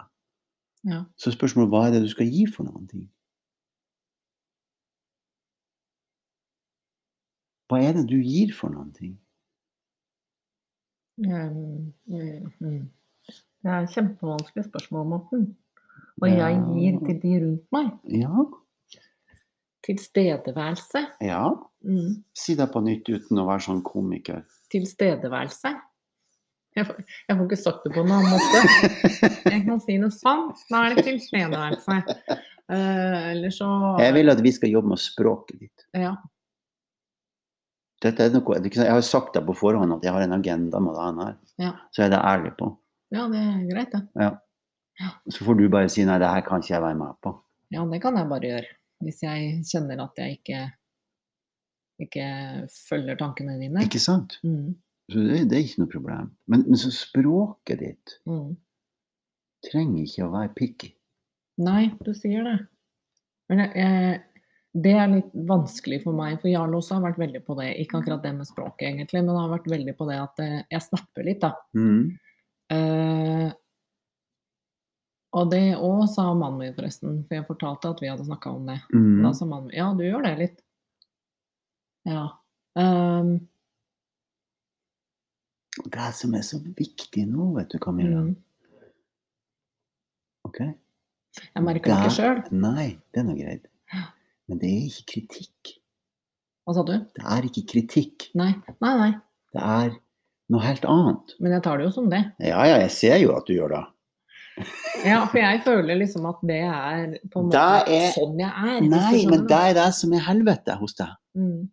B: Ja.
A: Så spørsmålet hva er det du skal gi for noen ting? Hva er det du gir for noen ting?
B: Um, mm, mm. Det er et kjempevanskelig spørsmål, Morten. Og jeg gir til de rundt meg.
A: Ja,
B: Tilstedeværelse.
A: ja.
B: Mm.
A: Si det på nytt uten å være sånn komiker.
B: Tilstedeværelse. Jeg får, jeg får ikke sagt det på en annen måte. Jeg kan si noe sånt. Da er det tilstedeværelse. Uh, eller så
A: Jeg vil at vi skal jobbe med språket ditt.
B: Ja.
A: Dette er noe, sant, jeg har sagt det på forhånd at jeg har en agenda med det her.
B: Ja.
A: Så er det ærlig på.
B: ja, det er greit, det.
A: Så får du bare si nei, det her kan ikke jeg være med på.
B: Ja, det kan jeg bare gjøre. Hvis jeg kjenner at jeg ikke, ikke følger tankene dine.
A: Ikke sant?
B: Mm.
A: Så det, det er ikke noe problem. Men, men så språket ditt
B: Mm.
A: trenger ikke å være picky.
B: Nei, du sier det. Men jeg, jeg, det er litt vanskelig for meg, for Jarl også har vært veldig på det. Ikke akkurat det med språket, egentlig, men har vært veldig på det at eh, jeg snapper litt, da.
A: Mm.
B: Uh, og det òg sa mannen min, forresten, for jeg fortalte at vi hadde snakka om det.
A: Mm.
B: Da sa mannen min ja, du gjør det litt. Ja. Um,
A: Det som er så viktig nå, vet du, Camilla.
B: mm.
A: Ok?
B: Jeg merker det ikke sjøl.
A: Nei, det er noe greit. Men det er ikke kritikk.
B: Hva sa du?
A: Det er ikke kritikk.
B: Nei, nei, nei.
A: Det er noe helt annet.
B: Men jeg tar det jo som det.
A: Ja, ja, jeg ser jo at du gjør det.
B: Ja, for jeg føler liksom at det er på en måte
A: er-
B: sånn jeg er.
A: Nei, men det er det som er helvete hos deg.
B: mm.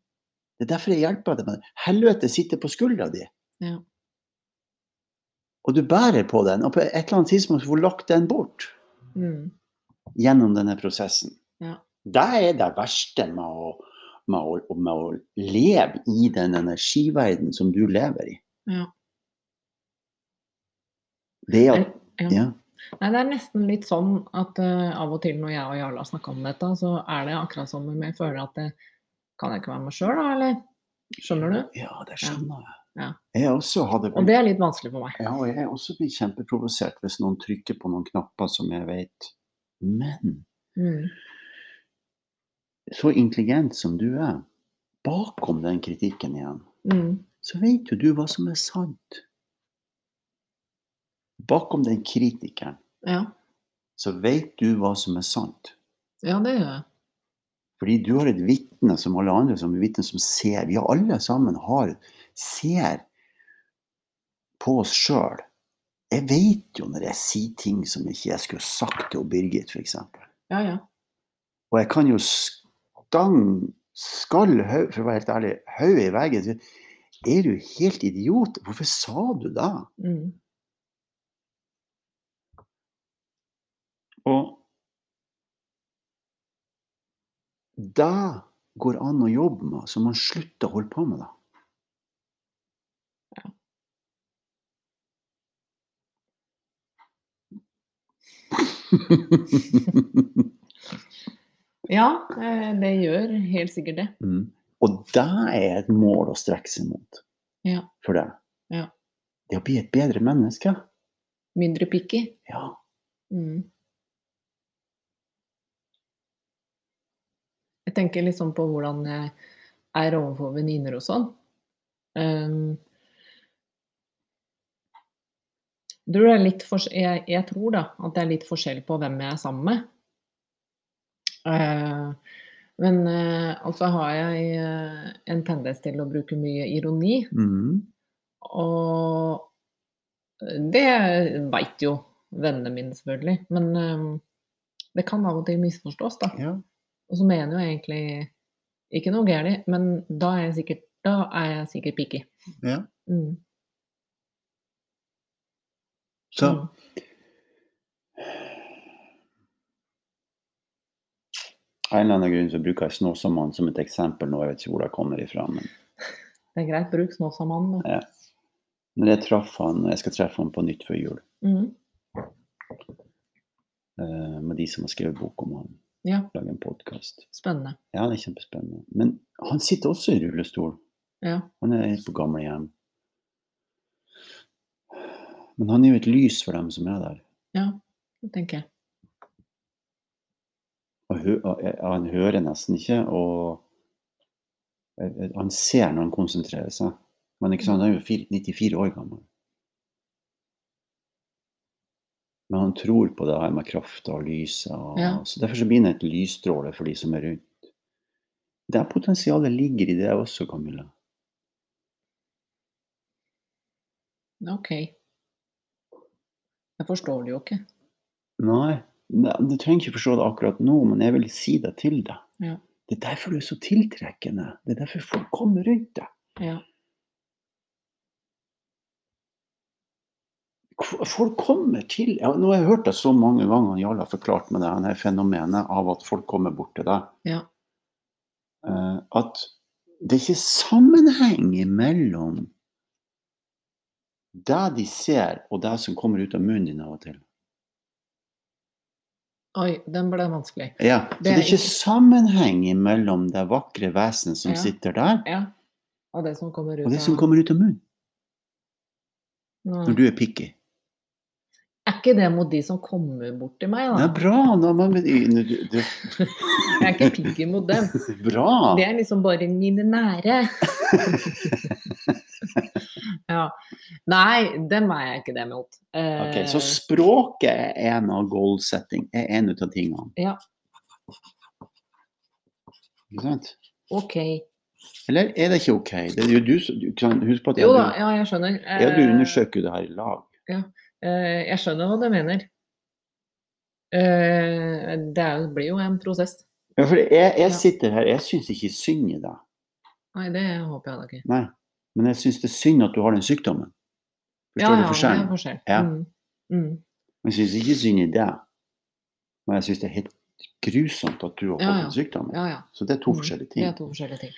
A: Det er derfor jeg hjelper deg med det. Helvete sitter på skuldra di.
B: Ja.
A: Og du bærer på den, og på et eller annet tidspunkt får du lagt den bort
B: Mm.
A: gjennom denne prosessen.
B: Ja.
A: Det er det verste med å, med, å, med å leve i den energiverden som du lever i.
B: Ja.
A: Det er
B: Ja.
A: ja.
B: Nei, det er nesten litt sånn at uh, av og til når jeg og Jarla snakker om dette, så er det akkurat som om jeg føler at det, kan jeg ikke være meg sjøl, da, eller? Skjønner du?
A: ja, det skjønner jeg.
B: Ja.
A: Jeg hadde
B: Og det er litt vanskelig for meg.
A: Ja, og jeg også blir kjempeprovosert hvis noen trykker på noen knapper som jeg vet. Men
B: Mm.
A: Så intelligent som du er, bakom den kritikken igjen,
B: Mm.
A: så vet jo du hva som er sant. Bakom den kritikeren,
B: Ja.
A: så vet du hva som er sant.
B: ja, det gjør jeg.
A: Fordi du har et vitne som alle andre som vitne som ser. Vi alle sammen har, ser på oss sjøl. Jeg vet jo når jeg sier ting som ikke jeg skulle sagt til Birgit, f.eks.
B: Ja, ja.
A: Og jeg kan jo stang skall høy, for å være helt ærlig, hodet i veggen. Er du helt idiot? Hvorfor sa du det?
B: Mm.
A: Og det går an å jobbe med, så man slutter å holde på med det.
B: Ja, eh, det gjør helt sikkert det.
A: mm. Og det er et mål å strekke seg mot
B: Ja.
A: for deg.
B: Ja.
A: Det å bli et bedre menneske.
B: Mindre picky.
A: Ja.
B: Mm. Jeg tenker liksom på hvordan jeg er overfor venninner og sånn. Um, litt jeg, jeg tror da at det er litt forskjell på hvem jeg er sammen med. Eh, men uh, også har jeg eh, en tendens til å bruke mye ironi.
A: Mm.
B: Og det veit jo vennene mine, selvfølgelig. Men eh, det kan av og til misforstås, da.
A: ja.
B: Og så mener jo egentlig ikke noe galt, men da er jeg sikkert, da er jeg sikkert picky.
A: ja.
B: Mm.
A: Så av en eller annen grunn så bruker jeg Snåsamannen som et eksempel nå. Jeg vet ikke hvor det kommer ifra. Men
B: Det er greit, bruk Snåsamannen. Ja.
A: Men jeg traff han, og jeg skal treffe han på nytt før jul,
B: Mm.
A: Uh, med de som har skrevet bok om han.
B: Ja,
A: Lage en podkast.
B: spennende.
A: Ja, det er kjempespennende. Men han sitter også i rullestol.
B: Ja.
A: Han er på gamlehjem. Men han er jo et lys for dem som er der.
B: ja, det tenker jeg.
A: Eh, han hører nesten ikke, og eh, han ser når han konsentrerer seg. Men ikke sant, han er jo 94 år gammel. Men han tror på det her med krafta og lyset. Og,
B: Ja.
A: Så derfor så blir han et lysstråle for de som er rundt. Det potensialet ligger i det også, Camilla.
B: Ok. Jeg forstår det jo ikke.
A: Nei, ne- du trenger ikke forstå det akkurat nå, men jeg vil si det til deg.
B: Ja.
A: Det er derfor du er så tiltrekkende. Det er derfor folk kommer rundt deg.
B: Ja.
A: Folk kommer til ja, Nå har jeg hørt det så mange ganger, Jarle har forklart meg det her fenomenet av at folk kommer bort til deg.
B: Ja.
A: Uh, at det er ikke sammenheng mellom det de ser, og det som kommer ut av munnen din av og til.
B: Oi, den ble vanskelig.
A: Ja, så
B: Det er
A: ikke sammenheng mellom det vakre vesenet som
B: Ja.
A: sitter der,
B: Ja. Og det som kommer ut
A: og det som kommer ut av munnen når du er picky.
B: Er ikke det mot de som kommer bort til meg,
A: Det er bra. Nå, du, du, du,
B: Jeg er ikke picky mot dem.
A: bra.
B: Det er liksom bare mine nære. ja. Nei, dem er jeg ikke det mot. Eh,
A: Ok, Så språket er en av goal setting, er en av tingene.
B: Ja.
A: Ikke sant?
B: OK.
A: Eller er det ikke ok? Det er jo du som du kan Husk på at
B: Jo
A: jeg,
B: da, ja, jeg skjønner.
A: ja, du
B: Eh,
A: undersøker jo det her i lag.
B: eh, jeg skjønner hva du mener. Eh, det er, blir jo en prosess.
A: Ja, for jeg, jeg sitter her, jeg syns ikke synd i deg.
B: Nei, det håper jeg da ikke.
A: Nei. Men jeg syns det er synd at du har den sykdommen.
B: Ja,
A: Forstår
B: ja,
A: du
B: det er
A: forskjellen?
B: forskjell.
A: Ja.
B: Mm. Mm.
A: Jeg syns ikke synd i deg. Men jeg syns det er helt grusomt at du har fått
B: Ja, ja.
A: den sykdommen.
B: Ja, ja.
A: Så det er to
B: Mm.
A: forskjellige
B: Det
A: ting.
B: to forskjellige ting.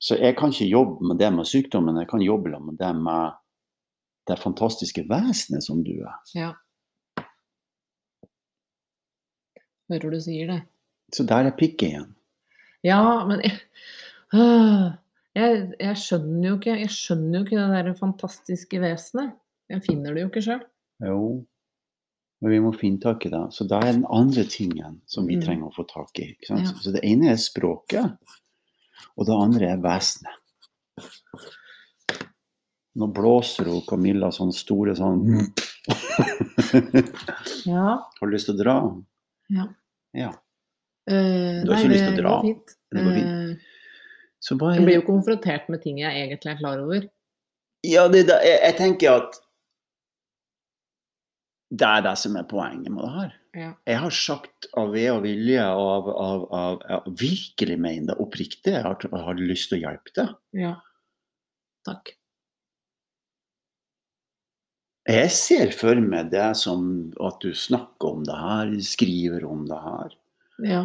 A: Så jeg kan ikke jobbe med det med sykdommen, jeg kan jobbe med det med det fantastiske vesenet som du er.
B: Ja. Hører du sier det.
A: Så der er pikket igjen.
B: Ja, men øh, jeg, jeg skjønner jo ikke Jeg skjønner jo ikke det der fantastiske vesenet. Jeg finner det jo ikke sjøl.
A: Jo, men vi må finne tak i det. Så det er den andre tingen som vi
B: Mm.
A: trenger å få tak i.
B: Ja.
A: Så det ene er språket, og det andre er vesenet. Nå blåser hun Camilla sånn store sånn
B: Ja.
A: Har du lyst til å dra?
B: ja.
A: Ja.
B: Uh,
A: Du har
B: nei,
A: ikke lyst til å
B: det
A: dra?
B: går fint.
A: Det går
B: Eh,
A: Så bare...
B: jeg blir jo konfrontert med ting jeg egentlig er klar over.
A: Ja, det, det, jeg, jeg tenker at det er det som er poenget med det her.
B: Ja.
A: Jeg har sagt av ved og vilje og av, av, av, av virkelig mener det oppriktig. Jeg har, jeg har lyst til å hjelpe deg.
B: ja. Takk.
A: Jeg ser for meg det som at du snakker om det her, skriver om det her.
B: Ja.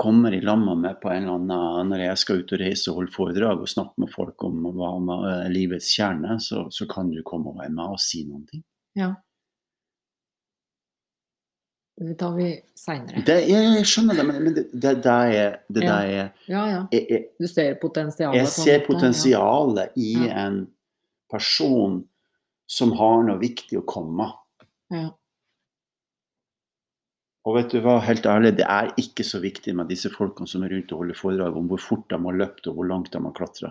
A: Kommer i lamma med på en eller annen Når jeg skal ut og reise og holde foredrag og snakke med folk om hva med eh, livets kjerne, så, så kan du komme og være med og si noen ting.
B: ja. Det tar vi seinere.
A: Jeg, jeg skjønner det, men, det, det, det er det
B: Ja.
A: der er
B: Ja, ja.
A: jeg,
B: Du ser potensialet.
A: jeg ser potensialet i
B: Ja.
A: en person som har noe viktig å komme.
B: med. ja.
A: Og vet du hva, helt ærlig, det er ikke så viktig med disse folkene som er rundt og holder foredrag om hvor fort de har løpt og hvor langt de har klatra.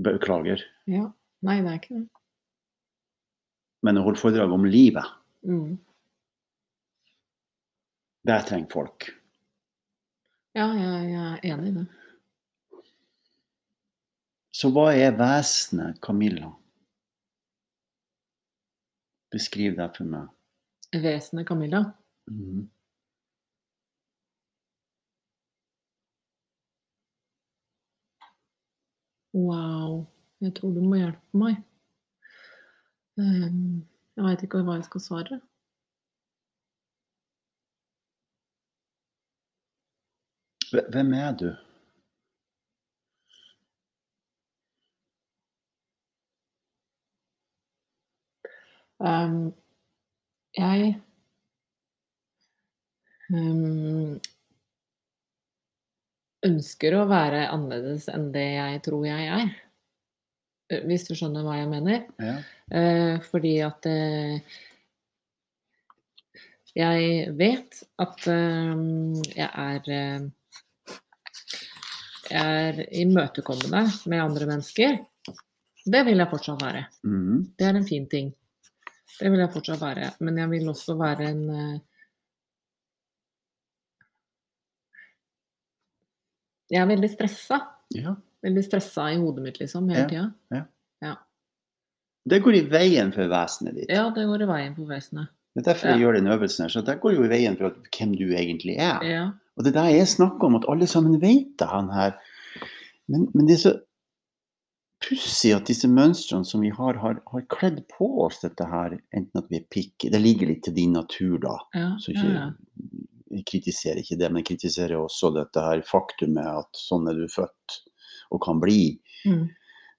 A: Beklager.
B: ja. Nei, det er ikke det.
A: Men å holde foredrag om livet,
B: Mm.
A: det trenger folk.
B: Ja, jeg, jeg er enig i det.
A: Så hva er vesenet, Camilla? Beskriv det for meg.
B: Vesenet Camilla.
A: Mm.
B: Wow. Jeg tror du må hjelpe meg. Ehm, jeg veit ikke hva jeg skal svare.
A: Hve- Hvem er du?
B: Ehm, jeg um, ønsker å være annerledes enn det jeg tror jeg er. Eh, Hvis du skjønner hva jeg mener?
A: Ja.
B: Uh, fordi at uh, jeg vet at uh, jeg er Jeg er imøtekommende med andre mennesker. Det vil jeg fortsatt være.
A: Mm.
B: Det er en fin ting. Det vil jeg fortsatt være. Men jeg vil også være en eh, Jeg er veldig stressa.
A: ja.
B: Veldig stressa i hodet mitt, liksom, hele tida.
A: Det går i veien for vesenet ditt.
B: Ja, det går i veien for vesenet.
A: Det er derfor jeg gjør den øvelsen her. Så det går jo i veien for hvem du egentlig er.
B: Ja.
A: Og det er det jeg snakker om, at alle sammen vet det, han her. Men, men det er så pussig at disse mønstrene som vi har, har, har kledd på oss dette her, enten at vi er pikk Det ligger litt til din natur, da.
B: Ja,
A: Så ikke,
B: ja.
A: jeg kritiserer ikke det, men jeg kritiserer også dette her faktumet at sånn er du født og kan bli.
B: Mm.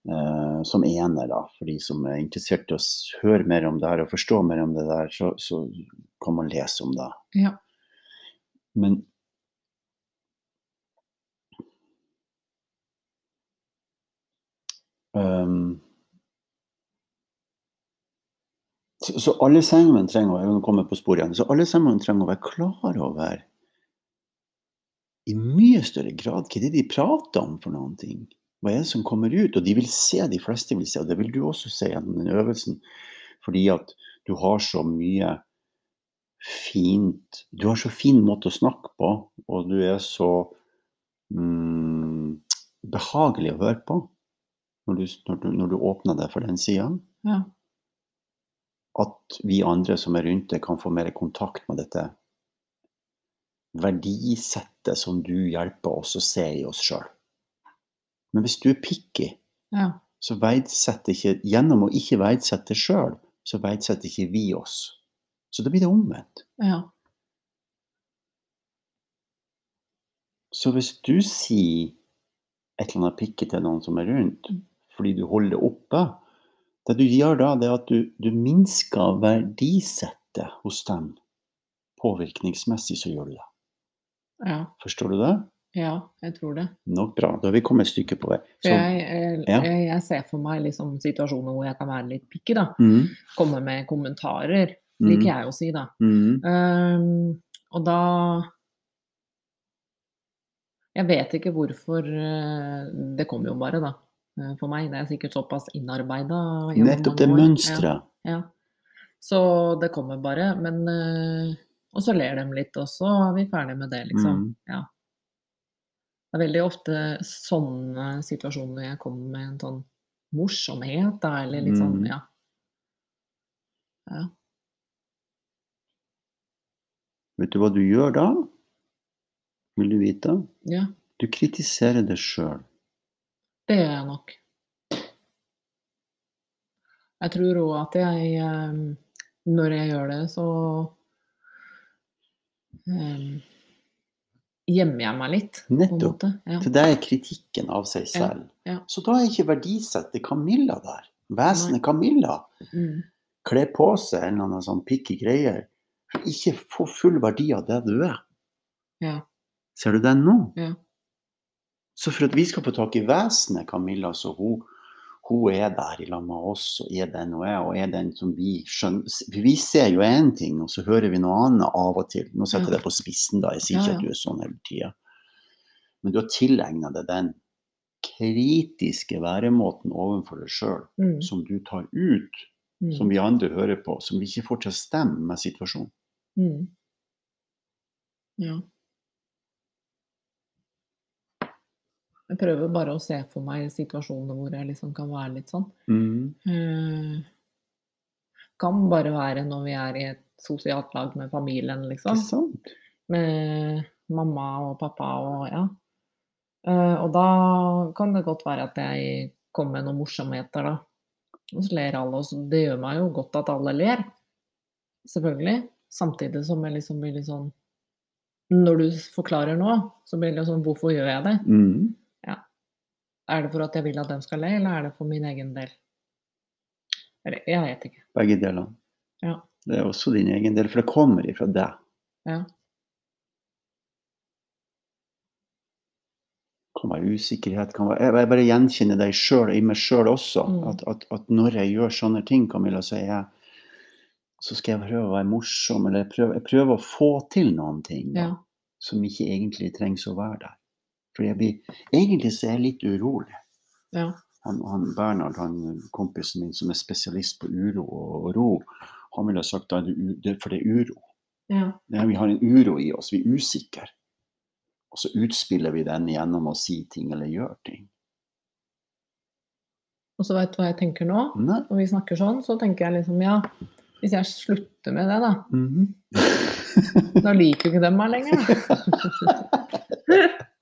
A: Uh, som ene, da. For de som er interessert i å høre mer om det her og forstå mer om det der, så, så kan man lese om det.
B: ja.
A: Men Ehm, så, så alle sammen trenger å komme på spor igjen, så alle sammen trenger å være klar over i mye større grad hva det er de prater om for noen ting. Hva er det som kommer ut? Og de vil se, de fleste vil se, og det vil du også se gjennom den øvelsen. Fordi at du har så mye fint Du har så fin måte å snakke på, og du er så mm, behagelig å høre på når du, når du, når du åpner deg for den sida.
B: ja.
A: At vi andre som er rundt deg, kan få mer kontakt med dette verdisettet som du hjelper oss å se i oss sjøl. Men hvis du er picky,
B: ja.
A: så verdsetter ikke Gjennom å ikke verdsette sjøl, så verdsetter ikke vi oss. Så da blir det omvendt.
B: ja.
A: Så hvis du sier et eller annet pikke til noen som er rundt, fordi du holder det oppe, det du gjør da, det er at du, du minsker verdisettet hos dem. Påvirkningsmessig så gjør du det.
B: ja.
A: Forstår du det?
B: Ja, jeg tror det.
A: Nok bra. Da har vi kommet et stykke på vei. Så,
B: jeg, jeg,
A: ja.
B: jeg, jeg ser for meg liksom situasjoner hvor jeg kan være litt picky, da.
A: mm,
B: Komme med kommentarer,
A: mm,
B: liker jeg å si, da.
A: mm,
B: Um, og da Jeg vet ikke hvorfor eh, Det kommer jo bare, da. Eh, For meg. Det er sikkert såpass innarbeida.
A: Nettopp det mønsteret.
B: Ja. Så det kommer bare. Men eh, Og så ler de litt, og så er vi ferdige med det, liksom.
A: Mm.
B: Ja. Det er veldig ofte sånne situasjoner jeg kommer med en sånn morsomhet, da, eller litt sånn,
A: Mm.
B: ja. ja.
A: Vet du hva du gjør da? Vil du vite?
B: Ja,
A: Du kritiserer deg sjøl.
B: Det gjør jeg nok. Jeg tror òg at jeg eh, Når jeg gjør det, så eh, gjemmer jeg meg litt,
A: Nettopp.
B: Ja.
A: For det er kritikken av seg selv.
B: ja.
A: Så da er ikke verdisettet Camilla der. Vesenet Camilla
B: Mm.
A: Kle på seg en eller annen sånn pikky greier. Ikke få full verdi av det du er.
B: ja.
A: Ser du den nå?
B: Ja.
A: Så for at vi skal få tak i vesenet Camilla, så hun, hun er der i lag med oss og er den hun er, og er den som vi skjønner vi ser jo én ting, og så hører vi noe annet av og til. Nå setter jeg
B: deg
A: det på spissen, da. Jeg sier ikke at du er sånn hele tida. Men du har tilegna deg den kritiske væremåten overfor deg sjøl,
B: Mm.
A: som du tar ut,
B: Mm.
A: som vi andre hører på, som vi ikke får til å stemme med situasjonen.
B: Mm. Ja. Jeg prøver bare å se for meg situasjoner hvor jeg liksom kan være litt sånn. Eh, kan bare være når vi er i et sosialt lag med familien, liksom.
A: sant?
B: Med mamma og pappa og ja. Eh, og da kan det godt være at jeg kommer med noen morsomheter, da. Og så ler alle, og det gjør meg jo godt at alle ler. Selvfølgelig. Samtidig som jeg liksom blir litt sånn Når du forklarer nå, så blir det sånn Hvorfor gjør jeg det?
A: Mm.
B: Er det for at jeg vil at den skal le, eller er det for min egen del? Eller, jeg vet ikke.
A: Begge delene.
B: Ja.
A: Det er også din egen del, for det kommer ifra deg.
B: Ja.
A: kan være usikkerhet kan være, Jeg bare gjenkjenner deg selv, i meg sjøl også.
B: Mm.
A: At, at, at, når jeg gjør sånne ting, Camilla, så, jeg, så skal jeg prøve å være morsom. Eller jeg prøver, jeg prøver å få til noen ting da,
B: ja.
A: som ikke egentlig trengs å være der. Fordi jeg blir, egentlig så er jeg litt urolig.
B: Ja.
A: Han, han Bernhard, han kompisen min som er spesialist på uro og ro, han ville sagt at det, er for det er uro.
B: ja.
A: Er, vi har en uro i oss, vi er usikre. Og så utspiller vi den gjennom å si ting eller gjøre ting.
B: Og så vet du hva jeg tenker nå?
A: Nei.
B: Når vi snakker sånn, så tenker jeg liksom ja, hvis jeg slutter med det, da,
A: Mhm.
B: da liker jo ikke dem meg lenger. Da.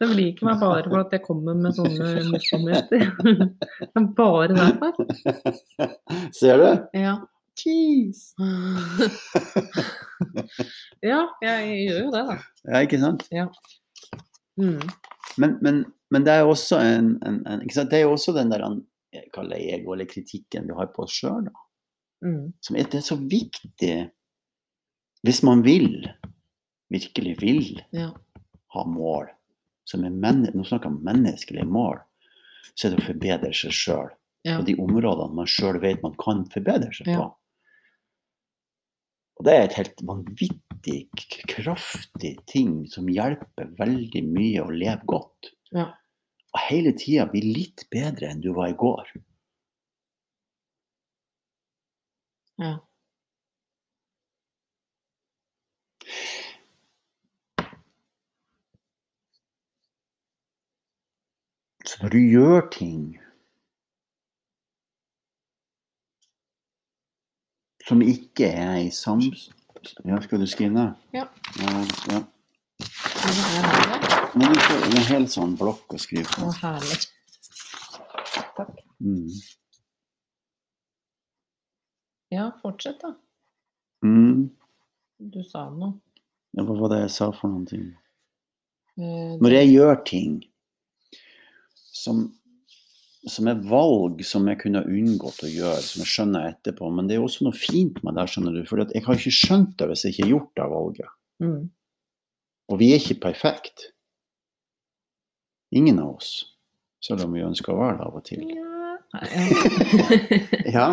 B: De liker meg bare for at jeg kommer med sånne morsomheter. Det er bare derfor.
A: Ser du?
B: Ja.
A: Cheese!
B: ja, jeg gjør jo det, da.
A: Ja, ikke sant?
B: Mm.
A: Men, men, men det er jo også en, en, en ikke sant? Det er jo også den der kaller ego, eller kritikken vi har på oss sjøl,
B: Mm.
A: som er, det er så viktig hvis man vil, virkelig vil
B: Ja.
A: Ha mål, som er nå snakker jeg om menneskelige mål, så er det å forbedre seg sjøl.
B: Ja.
A: Og de områdene man sjøl vet man kan forbedre seg
B: Ja.
A: på. Og det er et helt vanvittig kraftig ting som hjelper veldig mye å leve godt.
B: Ja.
A: Og hele tida bli litt bedre enn du var i går.
B: ja.
A: Så når du gjør ting som ikke er i sams... Ja, skal du skrive ned?
B: Ja.
A: Ja, ja.
B: Men det
A: du får en hel sånn blokk å skrive
B: Å,
A: på.
B: herlig. Takk.
A: Mm.
B: Ja, fortsett, da.
A: Mm.
B: Du sa noe.
A: Ja, hva var det jeg sa for noen ting?
B: Eh,
A: Når jeg gjør ting som, som er valg som jeg kunne unngått å gjøre, som jeg skjønner etterpå, men det er også noe fint med det, skjønner du, for jeg har ikke skjønt det hvis jeg ikke har gjort det valget.
B: Mm.
A: Og vi er ikke perfekt. Ingen av oss. Selv om vi ønsker å være det av og til.
B: Ja. Ja.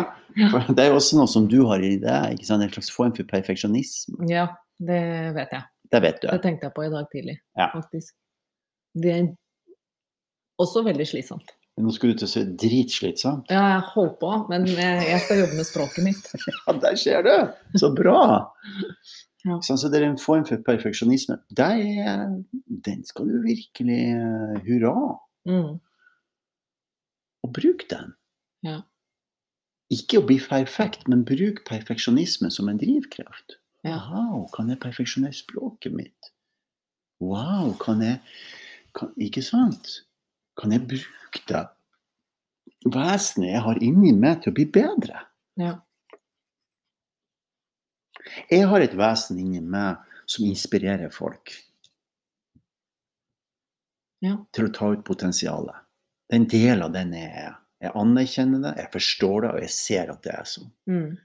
A: For det er jo også noe som du har i deg, ikke sant? en slags form for perfeksjonisme.
B: ja, det vet jeg.
A: Det vet du.
B: Det tenkte jeg på i dag tidlig,
A: Ja.
B: faktisk. Det er også veldig slitsomt.
A: Nå skulle du til å se dritslitsomt.
B: Ja, jeg holdt på, men jeg, jeg skal jobbe med språket mitt.
A: Ja, der ser du! Så bra!
B: Ja.
A: Sånn, så det er en form for perfeksjonisme. Det er, den skal du virkelig eh, hurra.
B: Mm.
A: Og bruk den.
B: Ja.
A: Ikke å bli perfekt, men bruk perfeksjonisme som en drivkraft.
B: Ja.
A: Wow, kan jeg perfeksjonere språket mitt? Wow, kan jeg kan, Ikke sant? Kan jeg bruke det vesenet jeg har inni meg, til å bli bedre?
B: Ja.
A: Jeg har et vesen inni meg som inspirerer folk
B: Ja.
A: til å ta ut potensialet. Det er en del av den jeg er. Jeg anerkjenner det, jeg forstår det, og jeg ser at det er sånn.
B: Mm.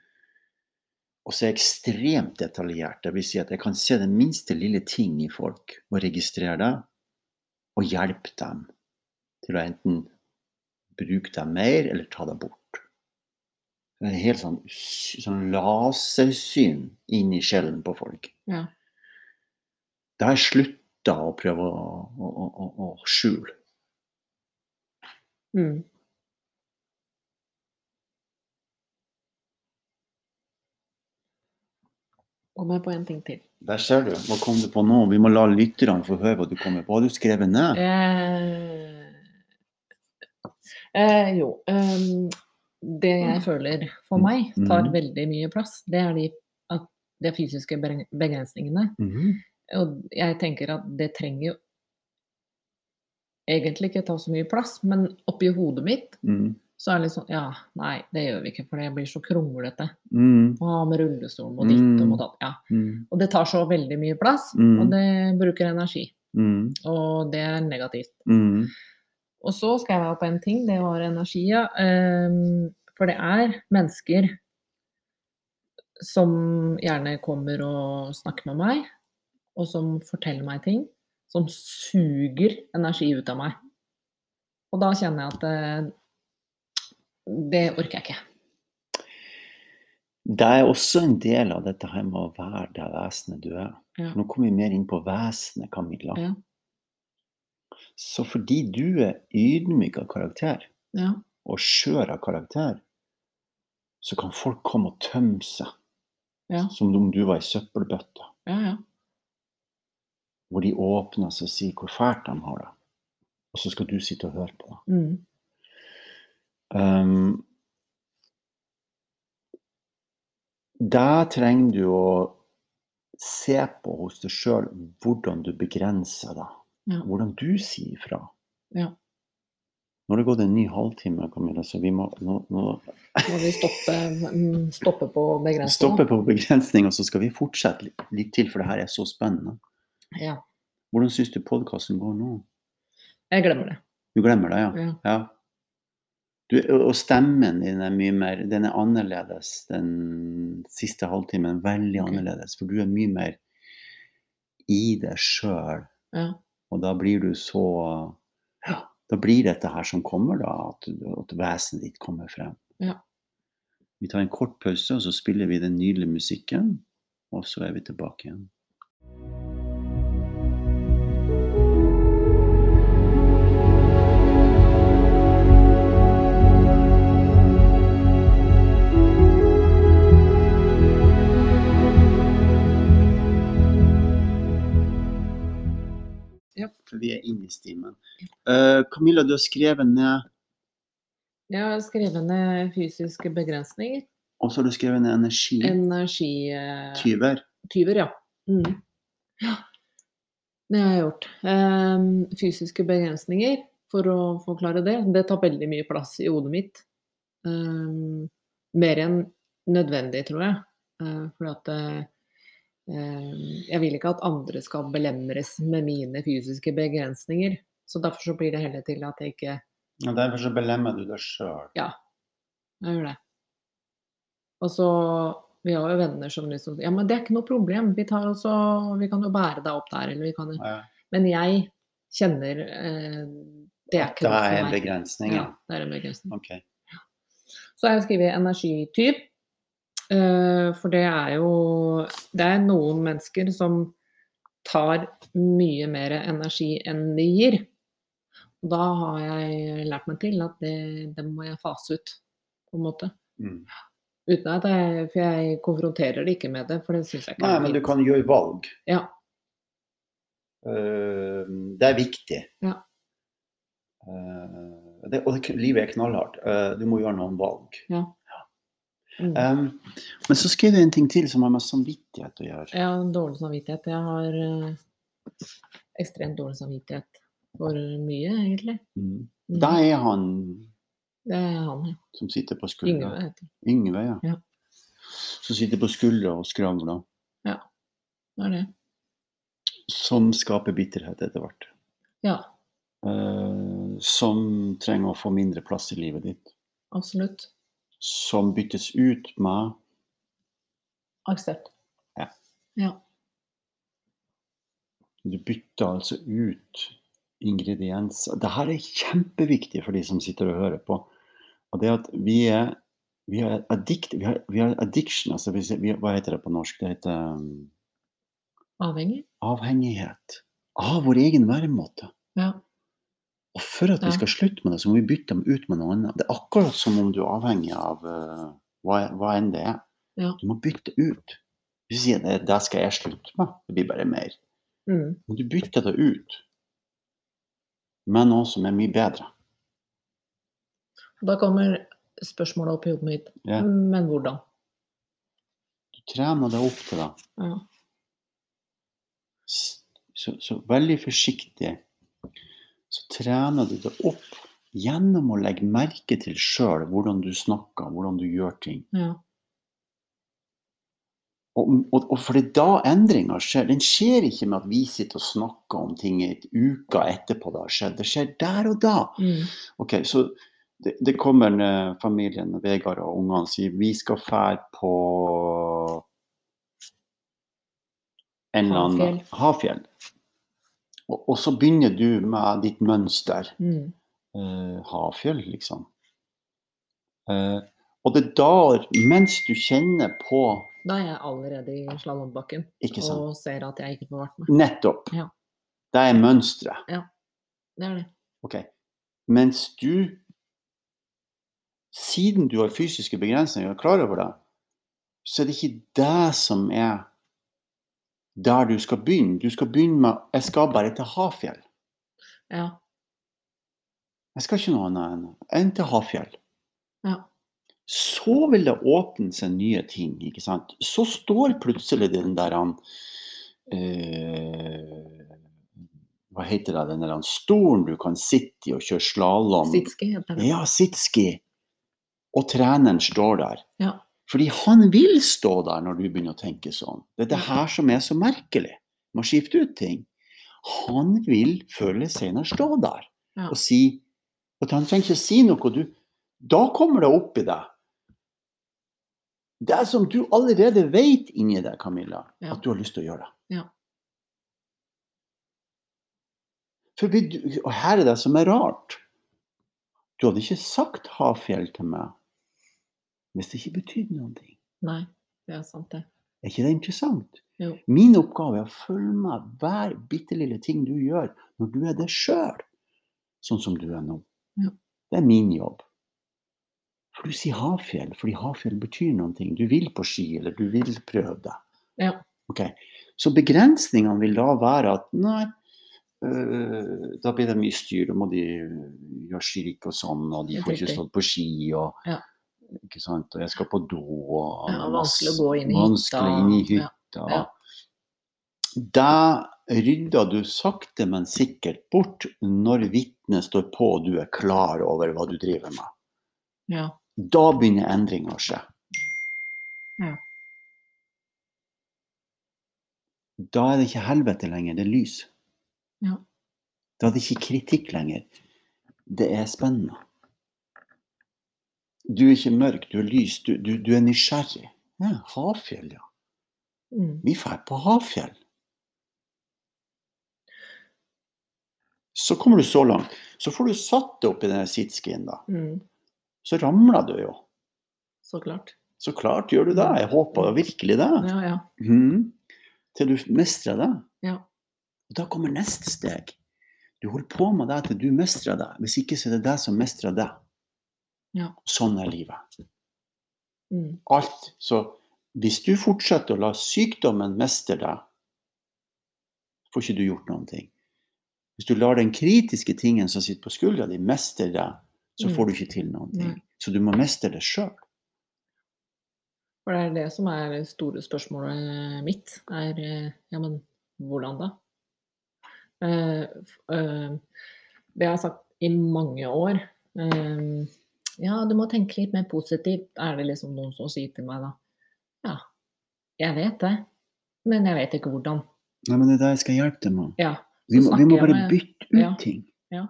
A: Og så er jeg ekstremt detaljert. Det vil si at jeg kan se den minste lille ting i folk og registrere det, og hjelpe dem til å enten bruke dem mer eller ta dem bort. Det er helt sånn, sånn lasersyn inn i sjelen på folk.
B: Ja.
A: Det har jeg slutta å prøve å, å, å, å, skjule.
B: Mm. Kom jeg på en ting til.
A: Der ser du. Hva kom du på nå? Vi må la lytterne få høre hva du kommer på. Har du skrevet ned?
B: Eh, eh, jo. Um, det jeg føler for meg tar
A: Mhm.
B: veldig mye plass, det er de, de fysiske begrensningene.
A: Mhm.
B: Og jeg tenker at det trenger jo egentlig ikke ta så mye plass, men oppi hodet mitt
A: mm.
B: så er det litt sånn Ja, nei, det gjør vi ikke, for det blir så kronglete.
A: Mm.
B: Ah, med rullestolen og ditt og mot datt. Ja. Og det tar så veldig mye plass,
A: Mm.
B: og det bruker energi. Og det er negativt. Og så skal jeg være på en ting, det var energia. Ehm, For det er mennesker som gjerne kommer og snakker med meg, og som forteller meg ting som suger energi ut av meg. Og da kjenner jeg at det, det orker jeg ikke.
A: Det er også en del av dette her med å være det vesenet du er.
B: Ja.
A: Nå kommer vi mer inn på vesenet, Camilla.
B: Ja.
A: Så fordi du er ydmyk av karakter,
B: Ja.
A: og skjør av karakter, så kan folk komme og tømme seg,
B: Ja.
A: som om du var ei søppelbøtte.
B: Ja, ja.
A: Hvor de åpner seg og sier hvor fælt de har det. Og så skal du sitte og høre på.
B: Mm.
A: Um, der trenger du å se på hos deg sjøl hvordan du begrenser deg.
B: Ja.
A: Hvordan du sier fra.
B: Ja.
A: Nå har det gått en ny halvtime, Camilla, så vi må nå, nå
B: Må vi stoppe, mm, stoppe på begrensning?
A: stoppe på begrensning, og så skal vi fortsette litt, litt til, for det her er så spennende.
B: Ja.
A: Hvordan syns du podkasten går nå?
B: Jeg glemmer det.
A: Du glemmer det, ja?
B: Ja.
A: ja. Du, og stemmen din er mye mer Den er annerledes den siste halvtimen. Veldig
B: okay.
A: annerledes. For du er mye mer i deg sjøl.
B: Ja.
A: Og da blir du så ja, Da blir dette her som kommer, da. At, at vesenet ditt kommer frem.
B: Ja.
A: Vi tar en kort pause, og så spiller vi den nydelige musikken. Og så er vi tilbake igjen. For vi er inne i stimen. Uh, Camilla, du har skrevet ned
B: Jeg har skrevet ned fysiske begrensninger.
A: Og så har du skrevet ned energityver.
B: tyver. ja. Mm. ja. Det har jeg gjort. Um, fysiske begrensninger, for å forklare det, det tar veldig mye plass i hodet mitt. Um, mer enn nødvendig, tror jeg. Uh, fordi at eh, jeg vil ikke at andre skal belemres med mine fysiske begrensninger. Så derfor så blir det heller til at jeg ikke
A: Og derfor så belemmer du deg sjøl.
B: Ja, jeg gjør det. Og så Vi har jo venner som liksom Ja, men det er ikke noe problem. Vi, tar også, vi kan jo bære deg opp der, eller vi kan jo
A: Ja.
B: Men jeg kjenner eh, Det er ikke
A: Det er en begrensning,
B: Ja,
A: ja.
B: det er en begrensning.
A: Okay.
B: Så har jeg skrevet energityv. Eh, for det er jo Det er noen mennesker som tar mye mer energi enn de gir. Og da har jeg lært meg til at det, det må jeg fase ut, på en måte.
A: Mm.
B: Uten at jeg, For jeg konfronterer det ikke med det, for det syns jeg ikke
A: Nei,
B: er
A: men du kan gjøre valg.
B: Ja.
A: Uh, det er viktig.
B: Ja.
A: Uh, det, og det, livet er knallhardt. Uh, du må gjøre noen valg.
B: Ja. Mm.
A: Um, men så skrev jeg en ting til som har med samvittighet å gjøre.
B: Har dårlig samvittighet. Jeg har uh, ekstremt dårlig samvittighet for mye, egentlig.
A: Mm.
B: Mm.
A: Da er han
B: Det er han, ja.
A: som sitter på skuldra.
B: Yngve heter han.
A: Yngve, ja.
B: Ja.
A: Som sitter på skuldra og skravler.
B: Det er det.
A: Som skaper bitterhet etter hvert.
B: Ja,
A: Uh, som trenger å få mindre plass i livet ditt.
B: absolutt.
A: Som byttes ut med
B: Aksept.
A: Ja.
B: Ja.
A: Du bytter altså ut ingredienser. Dette er kjempeviktig for de som sitter og hører på. Og det at vi er, vi har, addict, vi har, vi har addiction, altså vi, vi, hva heter det på norsk? Det heter um,
B: Avhengig?
A: avhengighet av vår egen væremåte.
B: Ja.
A: Og for at vi skal slutte med det, så må vi bytte dem ut med noe annet. Det er akkurat som om du er avhengig av uh, hva, hva enn det er.
B: Ja.
A: Du må bytte ut. Hvis du sier det, det skal jeg slutte med, det blir bare mer.
B: Mm.
A: Men du bytter det ut med noe som er mye bedre.
B: Da kommer spørsmålet opp i hodet mitt.
A: Ja.
B: Men hvordan?
A: Du trener deg opp til det.
B: Ja.
A: Så, så veldig forsiktig så trener du det opp gjennom å legge merke til sjøl hvordan du snakker, hvordan du gjør ting.
B: ja.
A: Og, og, og for det er da endringa skjer. Den skjer ikke med at vi sitter og snakker om ting i et uka etterpå det har skjedd. Det skjer der og da.
B: Mm.
A: Ok, så det, det kommer en, familien, Vegard og ungene, og sier vi skal fære på en eller annen
B: Hafjell.
A: Og, og så begynner du med ditt mønster.
B: Mm.
A: Eh, Hafjell, liksom. Eh, og det er da, mens du kjenner på
B: Da er jeg allerede i slalåmbakken og ser at jeg ikke får vært med.
A: Nettopp.
B: Ja.
A: Det er mønsteret.
B: Det er det.
A: Ok. Mens du Siden du har fysiske begrensninger og er klar over det, så er det ikke det som er der du skal begynne. Du skal begynne med 'Jeg skal bare til Hafjell'.
B: Ja.
A: Jeg skal ikke noe annet enn- til Hafjell.
B: Ja.
A: Så vil det åpne seg nye ting. ikke sant? Så står plutselig den der han, eh, Hva heter det, den der han stolen du kan sitte i og kjøre slalåm
B: Sitski heter det.
A: Ja, sitski. Og treneren står der.
B: Ja.
A: Fordi han vil stå der når du begynner å tenke sånn. Det er det her som er så merkelig. Man skifter ut ting. Han vil føle seg senere stå der
B: Ja.
A: og si at Han trenger ikke si noe. Du, da kommer det opp i deg. Det er som du allerede vet inni deg, Camilla,
B: Ja.
A: at du har lyst til å gjøre det.
B: Ja.
A: For vi, og her er det som er rart. Du hadde ikke sagt Hafjell til meg hvis det ikke betydde noen ting.
B: Nei, det er sant, det.
A: Er ikke det interessant?
B: Jo.
A: Min oppgave er å følge med hver bitte lille ting du gjør når du er deg sjøl, sånn som du er nå.
B: Ja.
A: Det er min jobb. For du sier Hafjell, fordi Hafjell betyr noen ting. Du vil på ski, eller du vil prøve det.
B: Ja.
A: Ok, Så begrensningene vil da være at nei, øh, da blir det mye styr. Da må de gjøre skirik og sånn, og de får ikke stått på ski. og
B: Ja.
A: Ikke sant, og jeg skal på do. Og
B: Ja, vanskelig å gå inn i hytta.
A: inn i
B: Ja.
A: hytta.
B: Ja.
A: Da rydder du sakte, men sikkert bort når vitnet står på og du er klar over hva du driver med.
B: Ja.
A: Da begynner endringa å skje.
B: Ja.
A: Da er det ikke helvete lenger, det er lys.
B: Ja.
A: Da er det ikke kritikk lenger. Det er spennende. Du er ikke mørk, du er lys, du, du, du er nysgjerrig. Ja, Havfjell, ja.
B: Mm.
A: Vi drar på Havfjell. Så kommer du så langt. Så får du satt deg opp i den sitskien, da.
B: Mm.
A: Så ramler du jo.
B: Så klart.
A: Så klart gjør du det. Jeg håper virkelig det.
B: Ja, ja.
A: Mm. Til du mestrer det.
B: Ja.
A: Og da kommer neste steg. Du holder på med det til du mestrer det. Hvis ikke så er det deg som mestrer det.
B: Ja.
A: Sånn er livet.
B: Mm.
A: Alt. Så hvis du fortsetter å la sykdommen mestre deg, får ikke du gjort noen ting. Hvis du lar den kritiske tingen som sitter på skuldra di, mestre deg, så
B: Mm.
A: får du ikke til noen ting. Så du må mestre det sjøl.
B: For det er det som er det store spørsmålet mitt. Er eh, ja, men hvordan da? Uh, uh, det det har jeg sagt i mange år. Eh, ja, du må tenke litt mer positivt, er det liksom noen som sier til meg da. Ja, jeg vet det, men jeg vet ikke hvordan.
A: Nei, men det er det jeg skal hjelpe deg med.
B: Ja,
A: Vi må, vi må bare
B: med-
A: bytte ut
B: Ja.
A: ting.
B: Ja.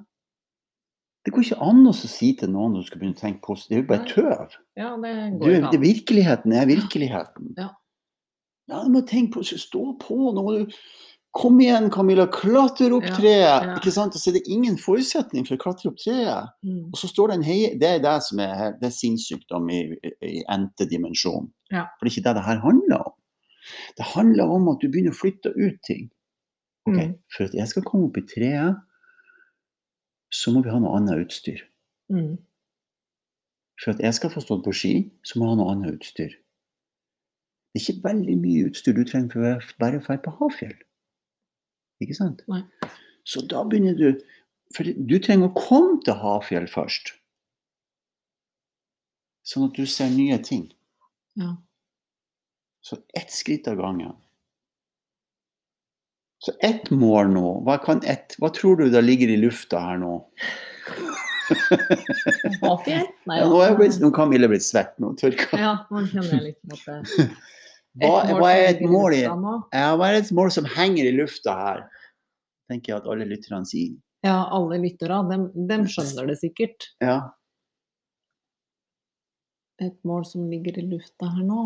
A: Det går ikke an å si til noen når du skal begynne å tenke positivt. Det er jo bare tøv.
B: ja det går
A: du,
B: ikke
A: det, virkeligheten er virkeligheten.
B: Ja.
A: Ja, du må tenke på Stå på. Må du Kom igjen, Camilla. Klatre opp treet. Ikke sant? Og så er det ingen forutsetning for å klatre opp treet.
B: Mm.
A: Og så står det en hei... Det er det som er, det er sinnssykdom i, i n-te dimensjon.
B: Ja.
A: For det er ikke det det her handler om. Det handler om at du begynner å flytte ut ting. Okay,
B: Mm.
A: For at jeg skal komme opp i treet, så må vi ha noe annet utstyr.
B: Mm.
A: For at jeg skal få stått på ski, så må jeg ha noe annet utstyr. Det er ikke veldig mye utstyr du trenger for å bare dra på Hafjell. Ikke sant?
B: Nei.
A: Så da begynner du For du trenger å komme til Hafjell først. Sånn at du ser nye ting.
B: Ja.
A: Så ett skritt av gangen. Så ett mål nå. Hva, kan ett, hva tror du det ligger i lufta her nå?
B: Hafjell? Nei,
A: Ja, nå er jeg blitt, nå kan Camille blitt svett nå. Tørka.
B: Ja, nå kjenner jeg litt på at det
A: Hva, hva er et mål i ja, hva er et mål som henger i lufta her? tenker jeg at alle lytterne sier.
B: Ja, alle lyttere, dem, dem skjønner det sikkert.
A: Ja.
B: Et mål som ligger i lufta her nå,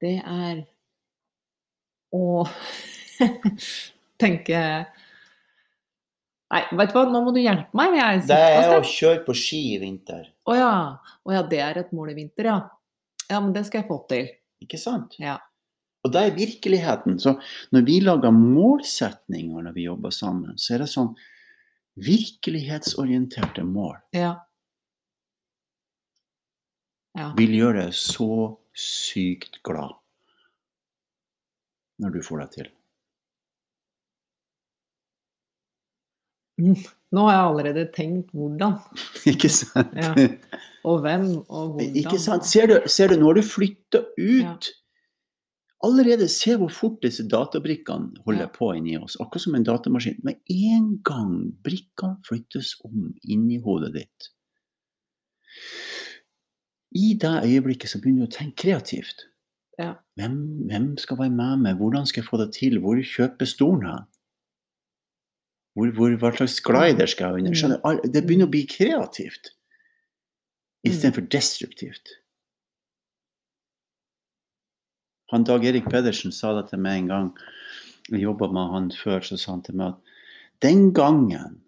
B: det er å tenke Nei, vet du hva, nå må du hjelpe meg. Jeg
A: Det er å kjøre på ski i vinter.
B: Å ja. Å ja, det er et mål i vinter, ja. Ja, men det skal jeg få til.
A: Ikke sant?
B: Ja.
A: Og det er virkeligheten. Så når vi lager målsetninger når vi jobber sammen, så er det sånn virkelighetsorienterte mål.
B: Ja. Ja.
A: Vil gjøre deg så sykt glad når du får det til.
B: Nå har jeg allerede tenkt hvordan,
A: Ikke sant?
B: Ja. og hvem, og hvordan.
A: Ikke sant? Ser du, ser du når du flytter ut Allerede se hvor fort disse databrikkene holder
B: Ja.
A: på inni oss. Akkurat som en datamaskin. Med en gang brikkene flyttes om inni hodet ditt. I det øyeblikket så begynner du å tenke kreativt.
B: Ja.
A: Hvem, hvem skal være med meg? Hvordan skal jeg få det til? Hvor kjøper stolen hen? Hvor, hvor, hva slags glider skal jeg under?
B: Mm.
A: Skjønner, det begynner å bli kreativt
B: Mm.
A: istedenfor destruktivt. Han Dag Erik Pedersen sa det til meg en gang. Jeg jobba med han før, så sa han til meg at den gangen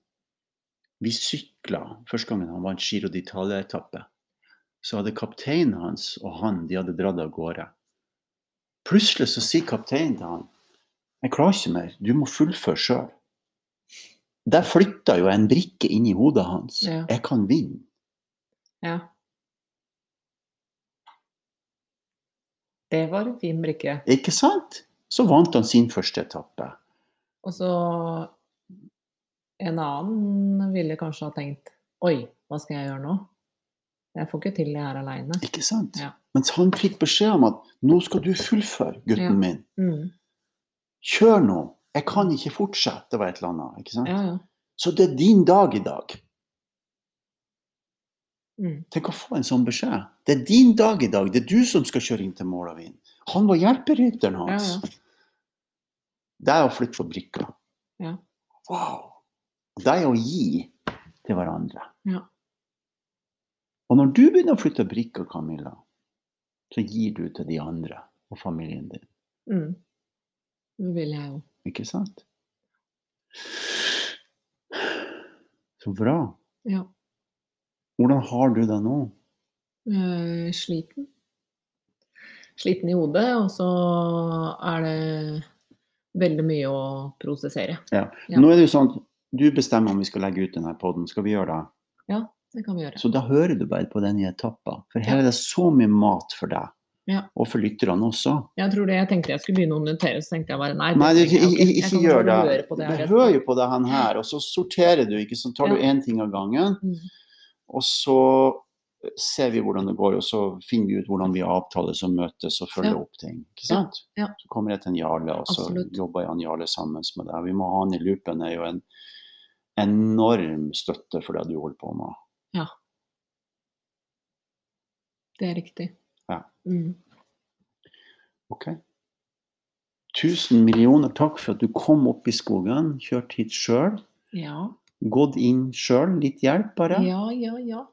A: vi sykla, første gangen han vant Giro d'Italia-etappe, så hadde kapteinen hans og han de hadde dratt av gårde. Plutselig så sier kapteinen til han jeg klarer ikke mer, du må fullføre sjøl. Der flytta jo en brikke inn i hodet hans.
B: Ja.
A: Jeg kan vinne.
B: Ja. Det var en fin brikke.
A: Ikke sant? Så vant han sin første etappe.
B: Og så en annen ville kanskje ha tenkt Oi, hva skal jeg gjøre nå? Jeg får ikke til det her aleine.
A: Ikke sant?
B: Ja.
A: Mens han fikk beskjed om at nå skal du fullføre, gutten
B: Ja.
A: min.
B: Mm.
A: Kjør nå. Jeg kan ikke fortsette. Det var et eller annet. Ikke sant?
B: Ja, ja.
A: Så det er din dag i dag.
B: Mm.
A: Tenk å få en sånn beskjed. Det er din dag i dag. Det er du som skal kjøre inn til mål og vinne. Han var hjelperytteren hans.
B: ja.
A: Det er å flytte på brikka.
B: Ja.
A: Wow. Det er å gi til hverandre.
B: Ja.
A: Og når du begynner å flytte brikka, Camilla, så gir du til de andre og familien din.
B: Mm. Det vil jeg jo.
A: Ikke sant? Så bra.
B: Ja.
A: Hvordan har du det nå?
B: Er sliten. Sliten i hodet, og så er det veldig mye å prosessere. Ja.
A: Nå er det jo sånn du bestemmer om vi skal legge ut denne poden. Skal vi gjøre det?
B: Ja, Det kan vi gjøre.
A: Så da hører du bare på den i etapper. For her er det så mye mat for deg.
B: Ja.
A: Og for lytterne også.
B: Jeg tror det jeg tenkte jeg skulle begynne å notere, så tenkte jeg bare nei.
A: Nei, du, ikke,
B: jeg Jeg
A: ikke gjør det.
B: det
A: Du hører jo på det han her, og så sorterer du. ikke Så tar du
B: Ja.
A: én ting av gangen,
B: Mm.
A: og så ser vi hvordan det går, og så finner vi ut hvordan vi avtales og møtes og følger
B: Ja.
A: opp ting. ikke sant?
B: Ja.
A: Så kommer jeg til en Jarle, og så
B: Absolutt.
A: jobber en Jarle sammen med deg. Vi må ha han i loopen. Er jo en enorm støtte for det du holder på med. Ja.
B: Det er riktig.
A: Ja.
B: Mm.
A: Ok? Tusen millioner takk for at du kom opp i skogen, kjørt hit sjøl,
B: Ja.
A: gått inn sjøl, litt hjelp bare.
B: ja, ja, ja.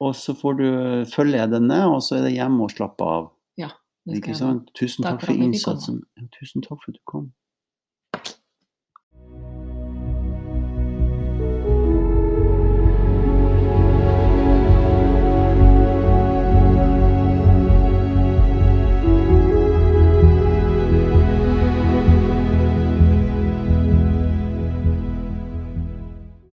A: Og så får du følge denne, og så er det hjemme og slappe av.
B: Det skal jeg?
A: Tusen
B: Takk
A: takk
B: for
A: innsatsen. Ja, tusen takk for at du kom.